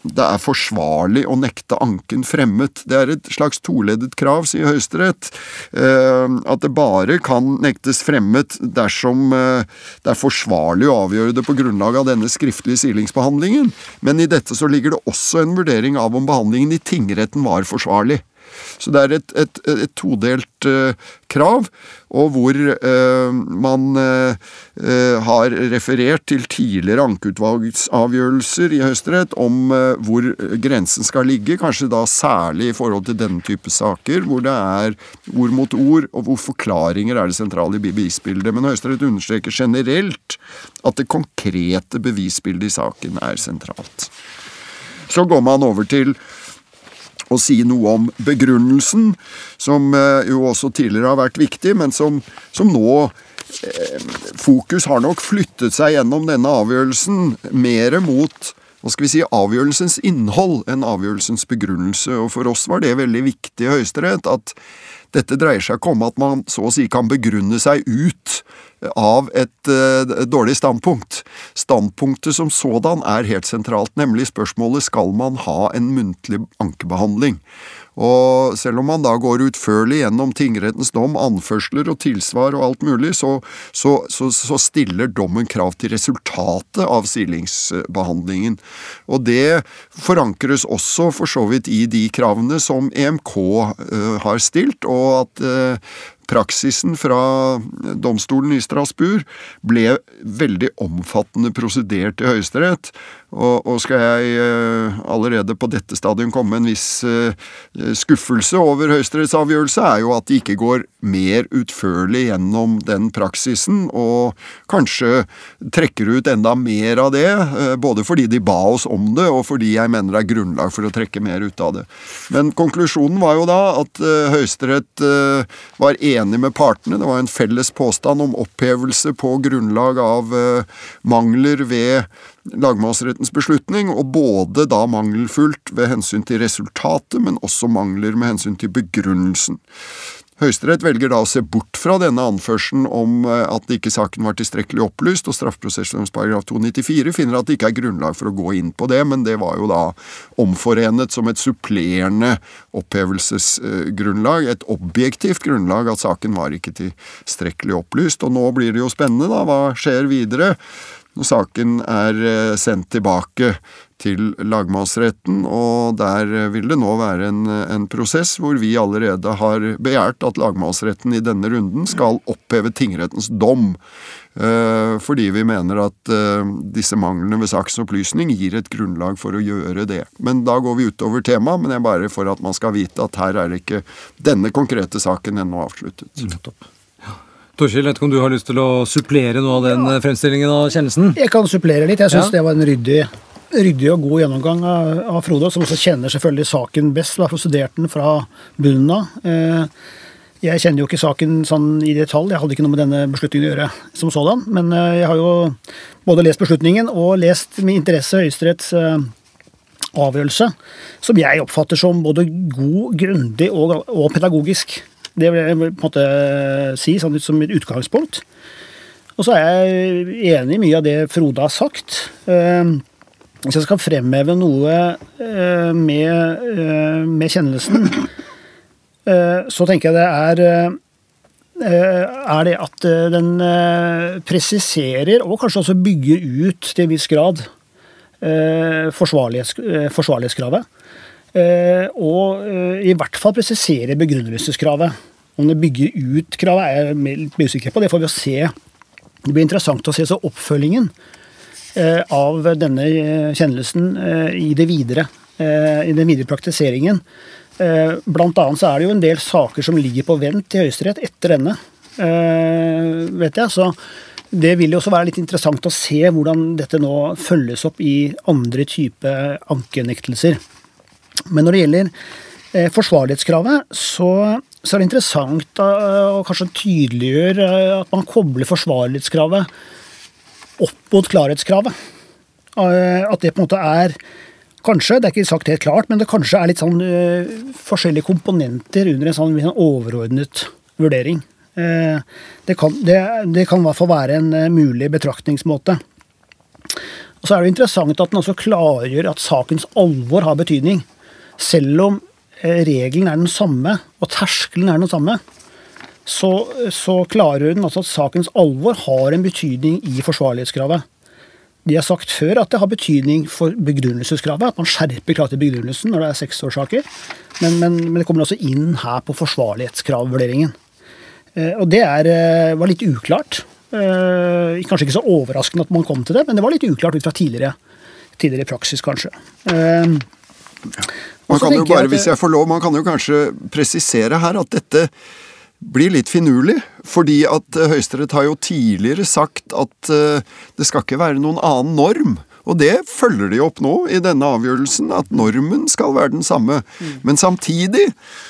det er forsvarlig å nekte anken fremmet. Det er et slags toleddet krav, sier Høyesterett. Eh, at det bare kan nektes fremmet dersom det er forsvarlig å avgjøre det på grunnlag av denne skriftlige silingsbehandlingen. Men i dette så ligger det også en vurdering av om behandlingen i tingretten var forsvarlig. Så det er et, et, et todelt uh, krav, og hvor uh, man uh, har referert til tidligere ankeutvalgsavgjørelser i Høyesterett om hvor grensen skal ligge, kanskje da særlig i forhold til denne type saker, hvor det er ord mot ord, og hvor forklaringer er det sentrale i bevisbildet. Men Høyesterett understreker generelt at det konkrete bevisbildet i saken er sentralt. Så går man over til å si noe om begrunnelsen, som eh, jo også tidligere har vært viktig, men som, som nå eh, Fokus har nok flyttet seg gjennom denne avgjørelsen mer mot hva skal vi si, avgjørelsens innhold enn avgjørelsens begrunnelse. Og For oss var det veldig viktig i Høyesterett at dette dreier seg ikke om at man så å si kan begrunne seg ut av et uh, dårlig standpunkt. Standpunktet som sådan er helt sentralt, nemlig spørsmålet skal man ha en muntlig ankebehandling. Og selv om man da går utførlig gjennom tingrettens dom, anførsler og tilsvar og alt mulig, så, så, så, så stiller dommen krav til resultatet av silingsbehandlingen. Og det forankres også for så vidt i de kravene som EMK uh, eh, har stilt, og at uh, praksisen fra domstolen i Strasbourg ble veldig omfattende prosedert i Høyesterett. Og, og, skal jeg uh, allerede på dette stadium komme en viss uh, skuffelse over Høyesteretts avgjørelse, er jo at de ikke går mer utførlig gjennom den praksisen, og kanskje trekker ut enda mer av det, uh, både fordi de ba oss om det, og fordi jeg mener det er grunnlag for å trekke mer ut av det. Men konklusjonen var jo da at Høyesterett var enig med partene. Det var en felles påstand om opphevelse på grunnlag av mangler ved lagmannsrettens beslutning, og både da mangelfullt ved hensyn til resultatet, men også mangler med hensyn til begrunnelsen. Høyesterett velger da å se bort fra denne anførselen om eh, at ikke saken var tilstrekkelig opplyst, og straffeprosesslovens paragraf 294 finner at det ikke er grunnlag for å gå inn på det, men det var jo da omforenet som et supplerende opphevelsesgrunnlag, et objektivt grunnlag at saken var ikke tilstrekkelig opplyst. Og nå blir det jo spennende, da, hva skjer videre? Når saken er eh, sendt tilbake til lagmannsretten, og der eh, vil det nå være en, en, prosess hvor vi allerede har begjært at lagmannsretten i denne runden skal oppheve tingrettens dom. Eh, fordi vi mener at disse manglene ved saksopplysning gir et grunnlag for å gjøre det. Men da går vi utover temaet, men det er bare for at man skal vite at her er ikke denne konkrete saken ennå avsluttet. Nettopp. Torkjell, vet ikke om du har lyst til å supplere noe av den ja. fremstillingen av kjennelsen? Jeg kan supplere litt. Jeg syns ja. det var en ryddig, ryddig, og god gjennomgang av, av, Frode, som også kjenner selvfølgelig saken best. Har studert den fra bunnen av. Eh, jeg kjenner jo ikke saken sånn i detalj, jeg hadde ikke noe med denne beslutningen å gjøre som sådan. Men eh, jeg har jo både lest beslutningen og lest med interesse Høyesteretts eh, avgjørelse, som jeg oppfatter som både god, grundig og, og pedagogisk. Det vil jeg på en måte si sånn som et utgangspunkt. Og så er jeg enig i mye av det Frode har sagt. Eh, hvis jeg skal fremheve noe eh, med, eh, med kjennelsen, så tenker jeg det er er det at den presiserer, og kanskje også bygger ut til en viss grad, forsvarlighets, forsvarlighetskravet. Eh, og eh, i hvert fall presisere begrunnelseskravet. Om det bygger ut kravet, er jeg litt usikker på. Det får vi se. Det blir interessant å se så oppfølgingen eh, av denne kjennelsen i det videre. I den videre praktiseringen. Blant annet så er det jo en del saker som ligger på vent i Høyesterett etter denne, vet jeg. Så det vil jo også være litt interessant å se hvordan dette nå følges opp i andre type ankenektelser. Men når det gjelder eh, forsvarlighetskravet, så, så, er det interessant å kanskje tydeliggjøre eh, at man kobler forsvarlighetskravet opp mot klarhetskravet. Eh, at det på en måte er Kanskje, det er ikke sagt helt klart, men det kanskje er litt sånn forskjellige komponenter under en sånn, sånn overordnet vurdering. Det, kan, det, det, kan, i hvert fall være en mulig betraktningsmåte. Og Så er det interessant at den også klargjør at sakens alvor har betydning. Selv om eh, regelen er den samme, og terskelen er den samme, så, så klargjør den altså at sakens alvor har en betydning i forsvarlighetskravet. De har sagt før at det har betydning for begrunnelseskravet, at man skjerper kravet til begrunnelsen når det er seksårssaker. Men, men, men det kommer også inn her på forsvarlighetskravvurderingen. Eh, og det er, eh, var litt uklart. Eh, kanskje ikke så overraskende at man kom til det, men det var litt uklart ut fra tidligere, tidligere praksis, kanskje. Eh, Man kan jo bare, det- hvis jeg får lov, man kan jo kanskje presisere her at dette blir litt finurlig. Fordi at eh, Høyesterett har jo tidligere sagt at eh, det skal ikke være noen annen norm. Og det følger de opp nå i denne avgjørelsen, at normen skal være den samme. Men samtidig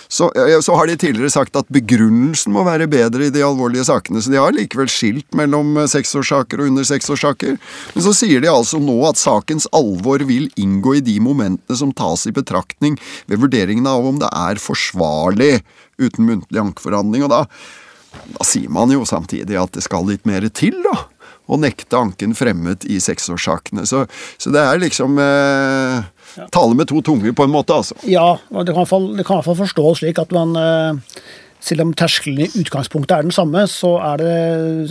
så, eh, så har de tidligere sagt at begrunnelsen må være bedre i de alvorlige sakene. Så de har likevel skilt mellom eh, seksårssaker og under seksårssaker. Men så sier de altså nå at sakens alvor vil inngå i de momentene som tas i betraktning ved vurderingen av om det er forsvarlig uten muntlig ankeforhandling. Og da, da sier man jo samtidig at det skal litt mer til, da. Å nekte anken fremmet i seksårssakene. Så, så det er liksom eh, Tale med to tunger, på en måte, altså. Ja, og det kan i hvert fall, forstås slik at man eh, selv om terskelen i utgangspunktet er den samme, så er det,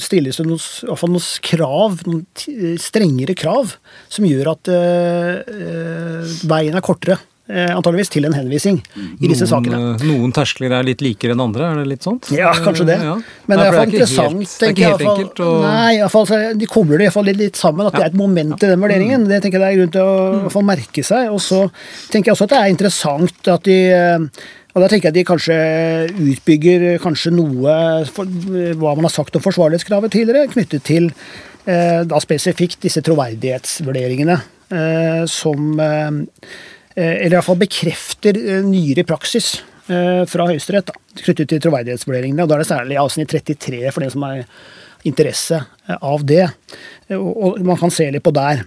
stilles det noen, noen krav, noen strengere krav, som gjør at eh, eh, veien er kortere, antageligvis, til en henvisning i disse. Noen, sakene. noen terskler er litt likere enn andre, er det litt sånt? Ja, kanskje det. Eh, ja. Men Nei, det er iallfall interessant. helt- Det er ikke helt fall. enkelt Og... Nei, i fall, så de kobler det i hvert fall litt, litt sammen. At det er et moment i den vurderingen. Det tenker jeg det er grunn til å mm. få merke seg. Og så tenker jeg også at det er interessant at de eh, og da tenker jeg at de kanskje utbygger kanskje noe for, hva man har sagt om forsvarlighetskravet tidligere, knyttet til eh, da spesifikt disse troverdighetsvurderingene eh, som eh, eh, Eller iallfall bekrefter eh, nyere praksis eh, fra Høyesterett knyttet til troverdighetsvurderingene. og Da er det særlig avsnitt 33 for den som har interesse eh, av det. Eh, Og, man kan se litt på der.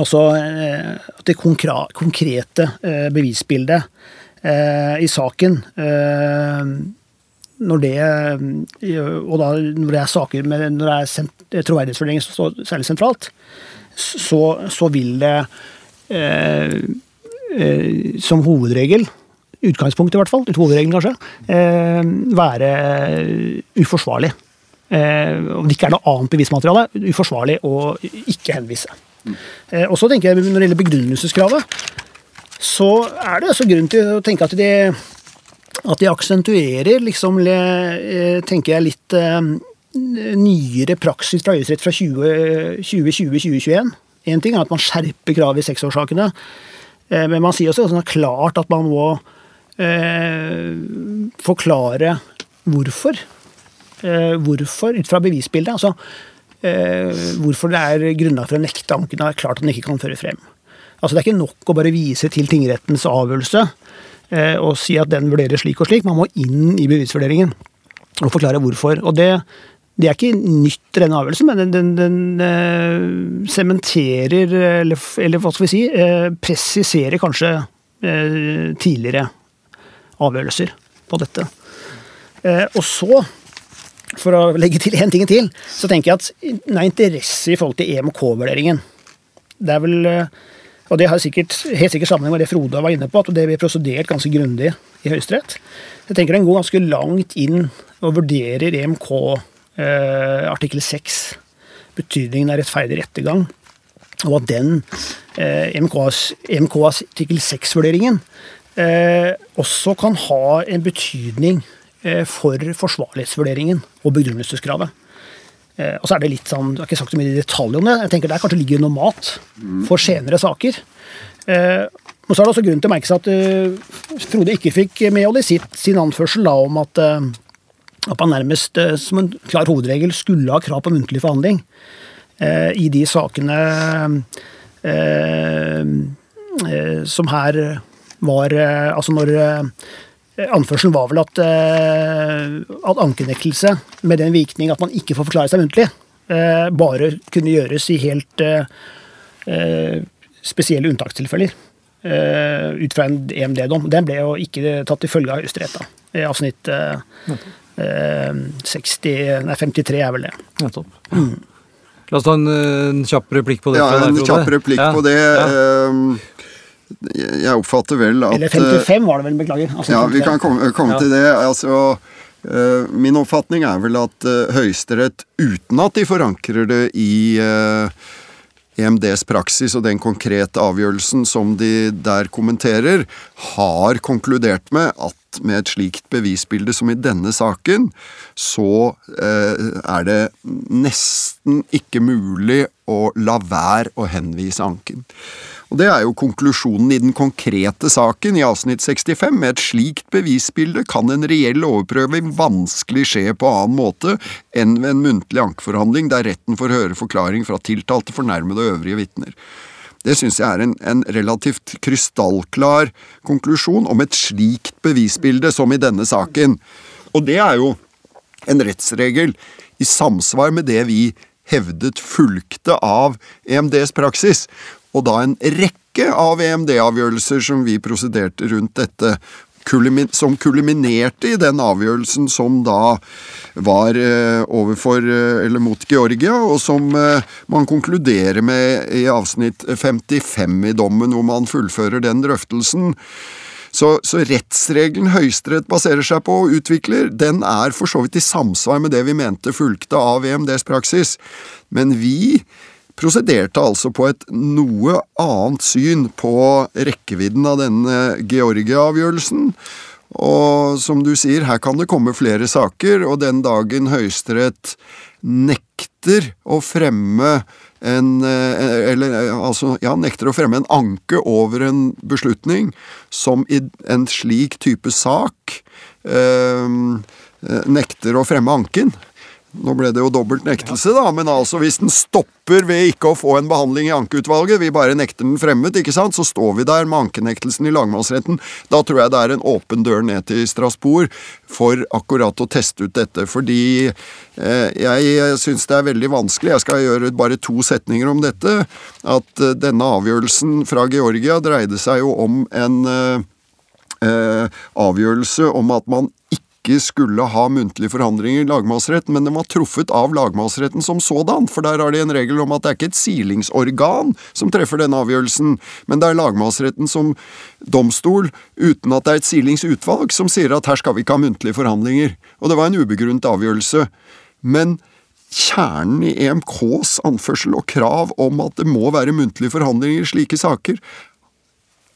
Altså eh, det konkrete eh, bevisbildet eh, i saken eh, når det, eh, og da når det er saker med, når det er sent, troverdighetsvurdering særlig sentralt, så, så vil det eh, eh, som hovedregel, utgangspunkt i hvert fall, hovedregelen kanskje, eh, være uforsvarlig. Eh, om det ikke er noe annet bevismateriale, uforsvarlig å ikke henvise. Eh, og så tenker jeg Når det gjelder begrunnelseskravet, så er det også grunn til å tenke at de, at de aksentuerer liksom, eh, tenker jeg, litt eh, nyere praksis fra Høyesterett fra 2020-2021. Én ting er at man skjerper kravet i seksårssakene, men man sier også sånn klart at man må eh, forklare hvorfor. Eh, hvorfor, ut fra bevisbildet. altså eh, hvorfor det er grunnlag for å nekte anken. Er klart at den ikke kan føre frem. Altså Det er ikke nok å bare vise til tingrettens avgjørelse eh, og si at den vurderer slik og slik. Man må inn i bevisvurderingen og forklare hvorfor. Og det, det er ikke nytt, denne avgjørelsen, men den, den, den eh, sementerer, eller, eller hva skal vi si, eh, presiserer kanskje eh, tidligere avgjørelser på dette. Eh, og så for å legge til én ting til, så tenker jeg at den er interesse i forhold til EMK-vurderingen. Det er vel eh, Og det har sikkert, helt sikkert sammenheng med det Frode var inne på, at det blir prosedert ganske grundig i Høyesterett. Jeg tenker den går ganske langt inn og vurderer EMK eh, artikkel 6, betydningen av rettferdig rettergang, og at den eh, EMKs, EMK artikkel 6-vurderingen eh, også kan ha en betydning eh, for forsvarlighetsvurderingen og begrunnelseskravet. Eh, og så er det litt sånn, Jeg har ikke sagt så mye i detalj om det. jeg tenker Der kanskje ligger noe mat for senere saker. Eh, og så er det også grunn til å merke seg at eh, Frode ikke fikk medhold i sitt, sin anførsel da, om at, eh, at man nærmest eh, som en klar hovedregel skulle ha krav på muntlig forhandling eh, i de sakene eh, eh, som her var eh, Altså når Anførselen var vel at, at ankenektelse med den virkning at man ikke får forklare seg muntlig, bare kunne gjøres i helt spesielle unntakstilfeller. ut fra en EMD-dom. Den ble jo ikke tatt til følge av Høyesterett. Avsnitt 60, nei, 53 er vel det. Nettopp. La oss ta en, eh, en kjapp replikk på det. Ja, en kjapp replikk Ja, på det. ja. Ehm, Jeg oppfatter vel at Eller eh, 55 var det vel, beklager. Altså, Ja, vi kan komme, komme Ja. til det. Altså, eh, min oppfatning er vel at eh, Høyesterett, uten at de forankrer det i, eh, EMDs praksis og den konkrete avgjørelsen som de der kommenterer, har konkludert med at med et slikt bevisbilde som i denne saken, så eh, er det nesten ikke mulig å la være å henvise anken. Og Det er jo konklusjonen i den konkrete saken i avsnitt 65. Med et slikt bevisbilde kan en reell overprøving vanskelig skje på annen måte enn ved en muntlig ankeforhandling der retten får høre forklaring fra tiltalte, fornærmede og øvrige vitner. Det syns jeg er en, en, relativt krystallklar konklusjon om et slikt bevisbilde som i denne saken. Og det er jo en rettsregel i samsvar med det vi hevdet fulgte av EMDs praksis, og da en rekke av EMD-avgjørelser som vi prosederte rundt dette, som kuliminerte i den avgjørelsen som da var eh, overfor, eh, eller mot Georgia, og som eh, man konkluderer med i avsnitt 55 i dommen, hvor man fullfører den drøftelsen. Så, så rettsregelen Høyesterett baserer seg på og utvikler, den er for så vidt i samsvar med det vi mente fulgte av EMDs praksis. Men vi prosederte altså på et noe annet syn på rekkevidden av denne Georgia-avgjørelsen. Og som du sier, her kan det komme flere saker, og den dagen Høyesterett nekter å fremme en eh, Eller altså, ja, nekter å fremme en anke over en beslutning som i en slik type sak eh, nekter å fremme anken, nå ble det jo dobbelt nektelse, da, men altså hvis den stopper ved ikke å få en behandling i ankeutvalget, vi bare nekter den fremmet, ikke sant, så står vi der med ankenektelsen i lagmannsretten. Da tror jeg det er en åpen dør ned til Strasbourg for akkurat å teste ut dette. Fordi eh, jeg syns det er veldig vanskelig, jeg skal gjøre bare to setninger om dette, at eh, denne avgjørelsen fra Georgia dreide seg jo om en eh, eh avgjørelse om at man ikke skulle ha muntlige forhandlinger i lagmannsretten, men den var truffet av lagmannsretten som sådan, for der har de en regel om at det er ikke et silingsorgan som treffer denne avgjørelsen, men det er lagmannsretten som domstol, uten at det er et silingsutvalg, som sier at her skal vi ikke ha muntlige forhandlinger. Og det var en ubegrunnet avgjørelse. Men kjernen i EMKs anførsel og krav om at det må være muntlige forhandlinger i slike saker,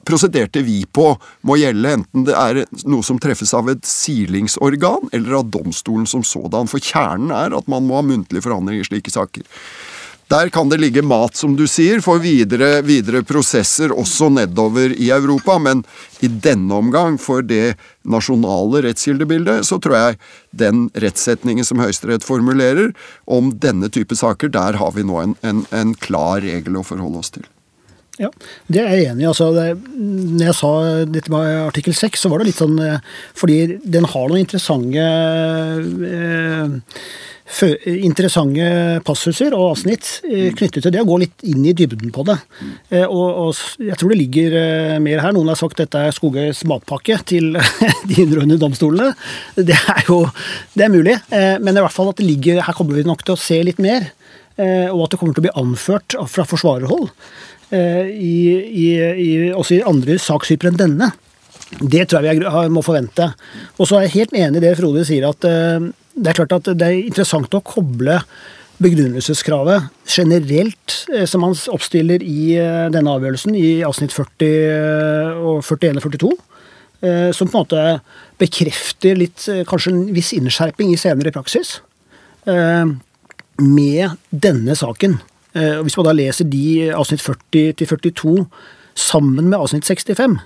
prosederte vi på må gjelde enten det er noe som treffes av et silingsorgan eller av domstolen som sådan, for kjernen er at man må ha muntlige forhandlinger i slike saker. Der kan det ligge mat, som du sier, for videre, videre, prosesser også nedover i Europa, men i denne omgang, for det nasjonale rettskildebildet, så tror jeg den rettssetningen som Høyesterett formulerer om denne type saker, der har vi nå en, en, en klar regel å forholde oss til. Ja, det er jeg enig i. Altså, når jeg sa dette med artikkel 6, så var det litt sånn eh, fordi den har noen interessante eh, interessante passuser og avsnitt eh, knyttet til det, å gå litt inn i dybden på det. Eh, og, og, jeg tror det ligger mer her. Noen har sagt dette er Skogøys matpakke til de underordnede domstolene. Det er jo det er mulig, men i hvert fall at det ligger, her kommer vi nok til å se litt mer. Og at det kommer til å bli anført fra forsvarerhold. Eh, i, i, i, også i andre sakstyper enn denne. Det tror jeg vi må forvente. Og så er jeg helt enig i det Frode sier, at eh, det er klart at det er interessant å koble begrunnelseskravet generelt, eh, som man oppstiller i denne avgjørelsen, i avsnitt 40 og 41 og 42, som på en måte bekrefter litt, kanskje en viss innskjerping i senere praksis, med denne saken. Eh, og Hvis man da leser de avsnitt 40 til 42 sammen med avsnitt 65,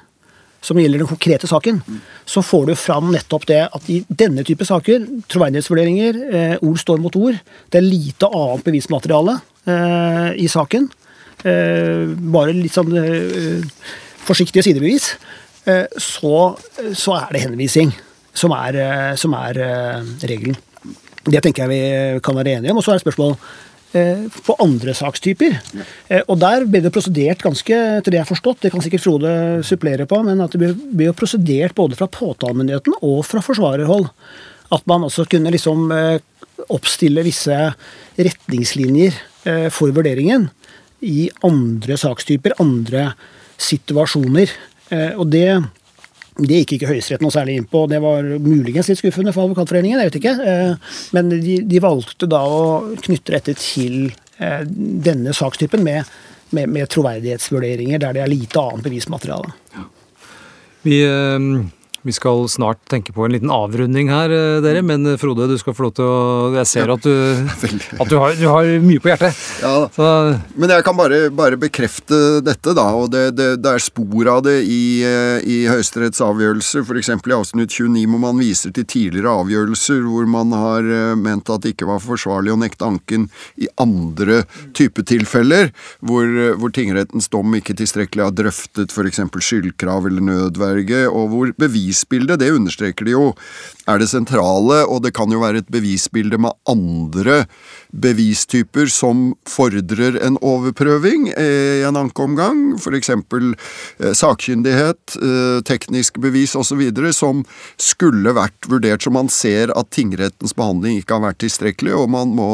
som gjelder den konkrete saken, så får du fram nettopp det at i denne type saker, troverdighetsvurderinger, eh, ord står mot ord, det er lite annet bevismateriale eh, i saken. bare litt sånn forsiktige sidebevis. så, så, er det henvisning som er, som er regelen. Det tenker jeg vi kan være enige om. Og så er det spørsmål Eh, på andre sakstyper. Eh, og der ble det prosedert ganske, til det jeg har forstått, det kan sikkert Frode supplere på, men at det ble prosedert både fra påtalemyndigheten og fra forsvarerhold. At man også kunne liksom eh, oppstille visse retningslinjer for vurderingen i andre sakstyper, andre situasjoner. Og det det gikk ikke Høyesterett noe særlig inn på. Det var muligens litt skuffende for Advokatforeningen, jeg vet ikke. Eh, men de, de valgte da å knytte dette til eh, denne sakstypen med, med, med troverdighetsvurderinger der det er lite annet bevismateriale. Vi, eh, vi skal snart tenke på en liten avrunding her, eh, dere. Men eh, Frode, du skal få lov til å Jeg ser at du, at du, har, du har mye på hjertet. Ja. Så Men jeg kan bare, bare bekrefte dette, da. Og det, det, det er spor av det i, eh, i Høyesteretts avgjørelse. F.eks. i avsnitt 29 hvor man viser til tidligere avgjørelser hvor man har ment at det ikke var forsvarlig å nekte anken i andre type tilfeller, hvor, hvor tingrettens dom ikke tilstrekkelig har drøftet f.eks. skyldkrav eller nødverge, og hvor bevisbildet, det understreker de jo, er det sentrale, og det kan jo være et bevisbilde med andre bevistyper som fordrer en overprøving eh, i en ankeomgang, f.eks. Eh, sakkyndighet, eh, teknisk bevis osv., som skulle vært vurdert som man ser at tingrettens behandling ikke har vært tilstrekkelig, og man må,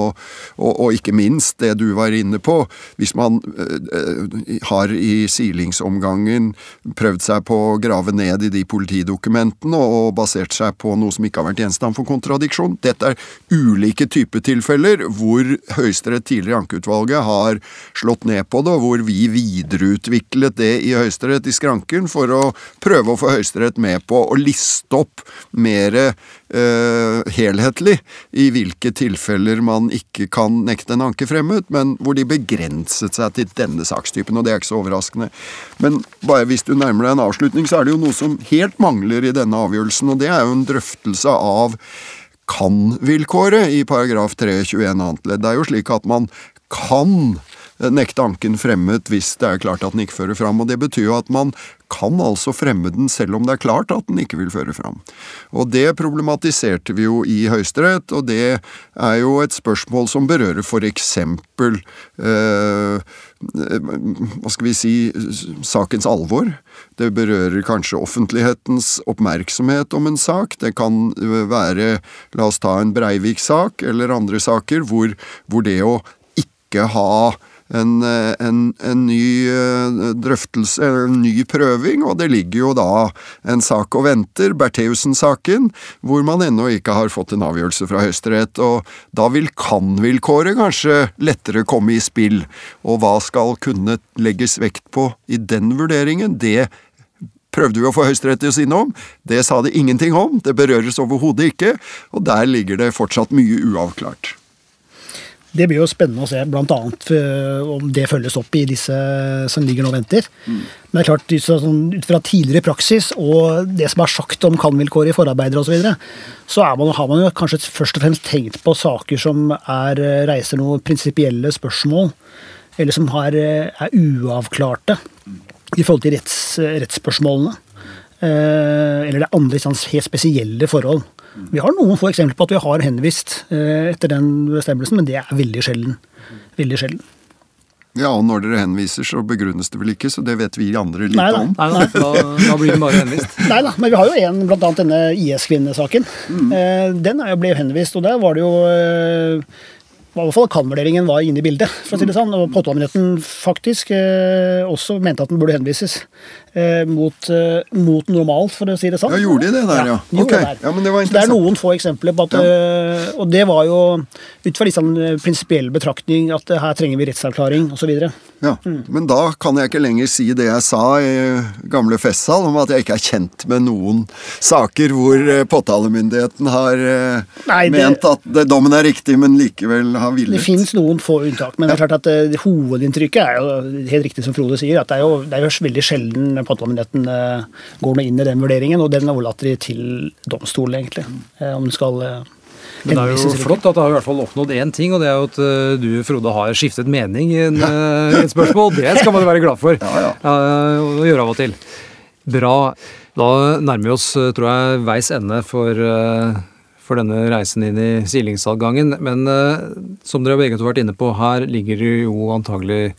og, og ikke minst det du var inne på, hvis man eh, har i silingsomgangen prøvd seg på å grave ned i de politidokumentene og basert seg på noe som ikke har vært gjenstand for kontradiksjon. Dette er ulike typer tilfeller hvor Høyesterett tidligere i ankeutvalget har slått ned på det, og hvor vi videreutviklet det i Høyesterett i skranken for å prøve å få Høyesterett med på å liste opp mer eh, helhetlig i hvilke tilfeller man ikke kan nekte en anke fremmet, men hvor de begrenset seg til denne sakstypen, og det er ikke så overraskende. Men bare hvis du nærmer deg en avslutning, så er det jo noe som helt mangler i denne avgjørelsen, og det er jo en drøftelse av kan-vilkåret i paragraf 321 annet ledd. Det er jo slik at man kan nekte anken fremmet hvis det er klart at den ikke fører fram. og Det betyr jo at man kan altså fremme den selv om det er klart at den ikke vil føre fram. Og Det problematiserte vi jo i Høyesterett, og det er jo et spørsmål som berører f.eks. Eh, hva skal vi si sakens alvor. Det berører kanskje offentlighetens oppmerksomhet om en sak. Det kan være, la oss ta en Breivik-sak eller andre saker, hvor, hvor det å ikke ha en, en, en, ny drøftelse, en ny prøving, og det ligger jo da en sak og venter, Bertheussen-saken, hvor man ennå ikke har fått en avgjørelse fra Høyesterett. Og da vil kan-vilkåret kanskje lettere komme i spill. Og hva skal kunne legges vekt på i den vurderingen, det prøvde vi å få Høyesterett til å si noe om. Det sa de ingenting om, det berøres overhodet ikke, og der ligger det fortsatt mye uavklart. Det blir jo spennende å se bl.a. om det følges opp i disse som ligger nå og venter. Mm. Men det er klart, sånn, ut fra tidligere praksis og det som er sagt om kan-vilkår i forarbeider osv., så, videre, så man, har man jo kanskje først og fremst tenkt på saker som er, reiser noen prinsipielle spørsmål, eller som har, er uavklarte i forhold til retts, rettsspørsmålene. Eller det er andre helt spesielle forhold. Vi har noen få eksempler på at vi har henvist eh, etter den bestemmelsen, men det er veldig sjelden. Veldig sjelden. Ja, og når dere henviser, så begrunnes det vel ikke, så det vet vi andre litt nei, da. om. Nei, nei, da, da blir den bare henvist. Nei da, men vi har jo en, blant annet denne IS-kvinnesaken. Mm. Eh, den er jo ble henvist, og der var det jo eh, i hvert fall kan-vurderingen var inne i bildet. for å si det sånn, og Påtalemyndigheten faktisk eh, også mente at den burde henvises mot, eh, mot, normalt, for å si det sånn. Ja, Gjorde de det der, ja? ja. ok. Det der. Ja, men det var det er noen få eksempler på at Ja. eh, Og det var jo ut fra litt sånn eh, prinsipiell betraktning at eh, her trenger vi rettsavklaring osv. Ja, Men da kan jeg ikke lenger si det jeg sa i gamle festsal, om at jeg ikke er kjent med noen saker hvor eh, påtalemyndigheten har eh, Nei, det- ment at det, dommen er riktig, men likevel har Det villet. finnes noen få unntak, men det er klart at eh, hovedinntrykket er jo helt riktig som Frode sier, at det er jo, det er jo veldig sjelden påtalemyndigheten eh, går nå inn i den vurderingen, og den overlater de til domstolen, egentlig. eh, Om den skal eh, Men det er jo flott at det har i hvert fall oppnådd én ting, og det er jo at du, Frode, har skiftet mening i en, et spørsmål. Det skal man jo være glad for Ja, ja. å gjøre av og til. Bra. Da nærmer vi oss, tror jeg, veis ende for, for denne reisen inn i silingsadgangen. Men som dere begge to har vært inne på, her ligger det jo antagelig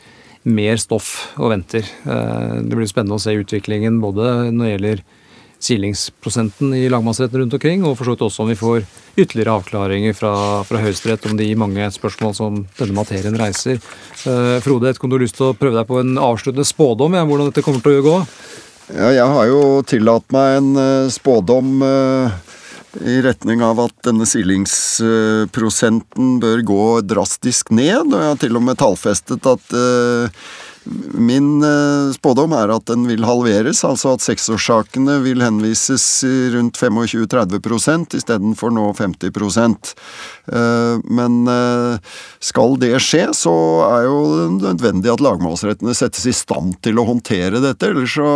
mer stoff og venter. Eh, Det blir spennende å se utviklingen både når det gjelder silingsprosenten i lagmannsretten rundt omkring, og for så vidt også om vi får ytterligere avklaringer fra, fra Høyesterett om de mange spørsmål som denne materien reiser. Eh, Frode, jeg om du lyst til å prøve deg på en avsluttende spådom? Ja, hvordan dette kommer til å gå? Ja, jeg har jo tillatt meg en eh, spådom eh, i retning av at denne silingsprosenten bør gå drastisk ned. Og jeg har til og med tallfestet at uh, Min eh, spådom er at den vil halveres, altså at seksårssakene vil henvises rundt 25-30 istedenfor nå 50 eh, Men eh, skal det skje, så er jo nødvendig at lagmannsrettene settes i stand til å håndtere dette, ellers så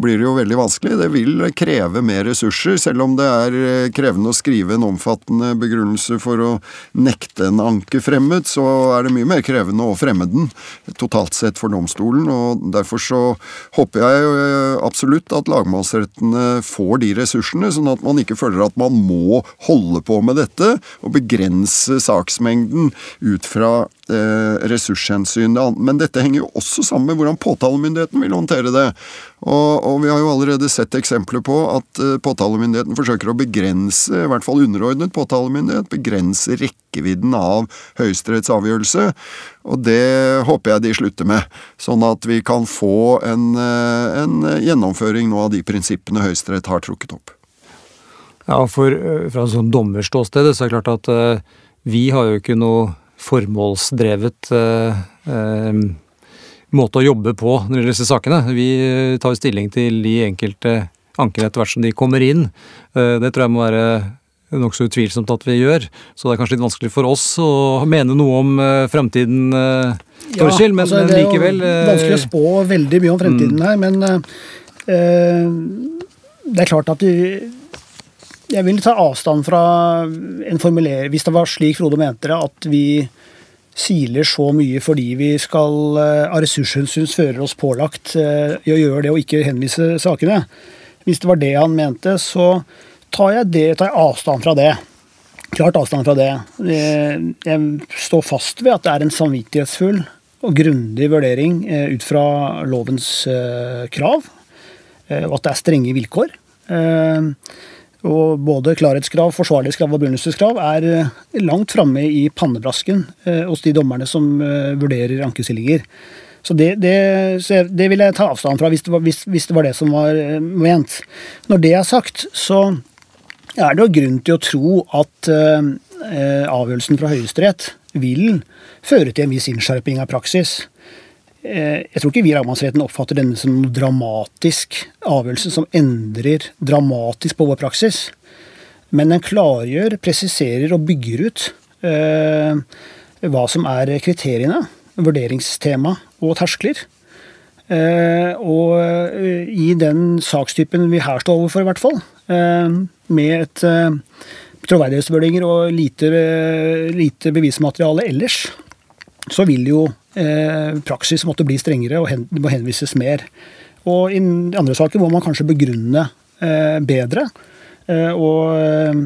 blir det jo veldig vanskelig. Det vil kreve mer ressurser, selv om det er krevende å skrive en omfattende begrunnelse for å nekte en anke fremmet, så er det mye mer krevende å fremme den, totalt sett for domstolen. og Derfor så håper jeg jo absolutt at lagmannsrettene får de ressursene, sånn at man ikke føler at man må holde på med dette og begrense saksmengden ut fra eh, ressurshensyn. Men dette henger jo også sammen med hvordan påtalemyndigheten vil håndtere det. Og, og, vi har jo allerede sett eksempler på at uh, påtalemyndigheten forsøker å begrense, i hvert fall underordnet påtalemyndighet, begrense rekkevidden av Høyesteretts avgjørelse. Og det håper jeg de slutter med, sånn at vi kan få en, uh, en gjennomføring nå av de prinsippene Høyesterett har trukket opp. Ja, for uh, Fra en sånn dommerståsted så er det klart at vi har jo ikke noe formålsdrevet måte å jobbe på når det gjelder disse sakene. Vi eh, tar stilling til de enkelte ankene etter hvert som de kommer inn. Eh, det tror jeg må være nokså utvilsomt at vi gjør. Så det er kanskje litt vanskelig for oss å mene noe om uh, fremtiden, Torkjell, men, altså, men likevel Det er vanskelig å spå veldig mye om fremtiden mm. her, men uh, det er klart at du, jeg vil ta avstand fra en formulering Hvis det var slik Frode mente det, at vi siler så mye fordi vi skal eh, av ressurshensyn fører oss pålagt eh, i å gjøre det og ikke henvise sakene. Hvis det var det han mente, så tar jeg, det, tar jeg avstand fra det. Klart avstand fra det. Eh, jeg står fast ved at det er en samvittighetsfull og grundig vurdering ut fra lovens krav, og at det er strenge vilkår. Og både klarhetskrav, forsvarlighetskrav og begrunnelseskrav er eh, langt framme i pannebrasken eh, hos de dommerne som eh, vurderer ankestillinger. Så det, det, det, vil jeg ta avstand fra, hvis det, var, hvis, hvis det, var, det som var ment. Når det er sagt, så er det jo grunn til å tro at avgjørelsen fra Høyesterett vil føre til en viss innskjerping av praksis. Eh, jeg tror ikke vi i lagmannsretten oppfatter denne som noen dramatisk avgjørelse som endrer dramatisk på vår praksis. Men den klargjør, presiserer og bygger ut eh, hva som er kriteriene, vurderingstema og terskler. Eh, og eh, i den sakstypen vi her står overfor, i hvert fall, eh, med et eh, troverdighetsvurderinger og lite, lite bevismateriale ellers, så vil jo praksis måtte bli strengere og det må henvises mer. Og i andre saker må man kanskje begrunne eh, bedre. Eh, og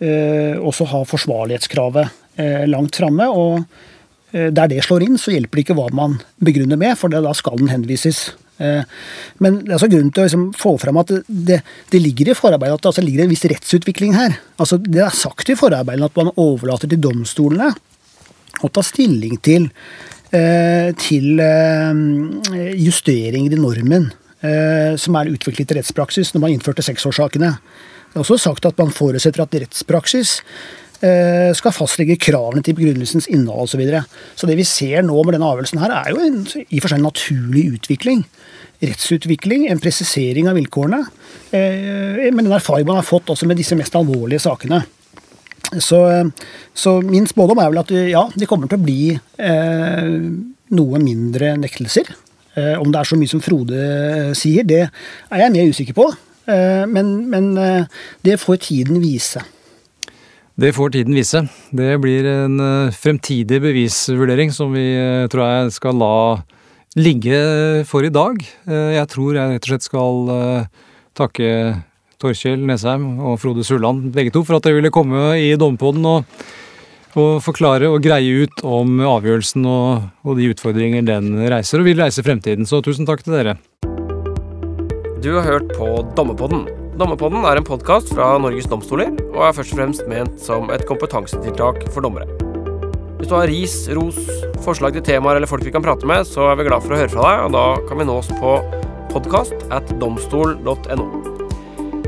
eh, også ha forsvarlighetskravet eh, langt framme. Og eh, der det slår inn, så hjelper det ikke hva man begrunner med, for da skal den henvises. Men det er altså grunn til å liksom få fram at det, det, ligger i forarbeidet at det altså ligger en viss rettsutvikling her. Altså Det er sagt i forarbeidene at man overlater til domstolene å ta stilling til, eh, til eh, justeringer i normen eh, som er utviklet i rettspraksis når man innførte seksårssakene. Det er også sagt at man forutsetter at rettspraksis skal fastlegge kravene til begrunnelsens innhold osv. Så, videre. så det vi ser nå med denne avgjørelsen her, er jo en i for seg en naturlig utvikling. Rettsutvikling, en presisering av vilkårene. Men den erfaring man har fått også med disse mest alvorlige sakene. Så, så, min spådom er vel at ja, det kommer til å bli eh, noe mindre nektelser. Eh, om det er så mye som Frode sier, det er jeg mer usikker på. Eh, men, men eh, det får tiden vise. Det får tiden vise. Det blir en eh, fremtidig bevisvurdering som vi eh, tror jeg skal la ligge for i dag. Jeg tror jeg rett og slett skal takke Torkjell Nesheim og Frode Sulland, begge to, for at dere ville komme i Dommepodden og, og, forklare og greie ut om avgjørelsen og, og, de utfordringer den reiser, og vil reise fremtiden. Så tusen takk til dere. Du har hørt på Dommepodden. Dommepodden er en podkast fra Norges domstoler, og er først og fremst ment som et kompetansetiltak for dommere. Hvis du har ris, ros, forslag til temaer eller folk vi kan prate med, så er vi glad for å høre fra deg, og da kan vi nås på podkast at domstol.no.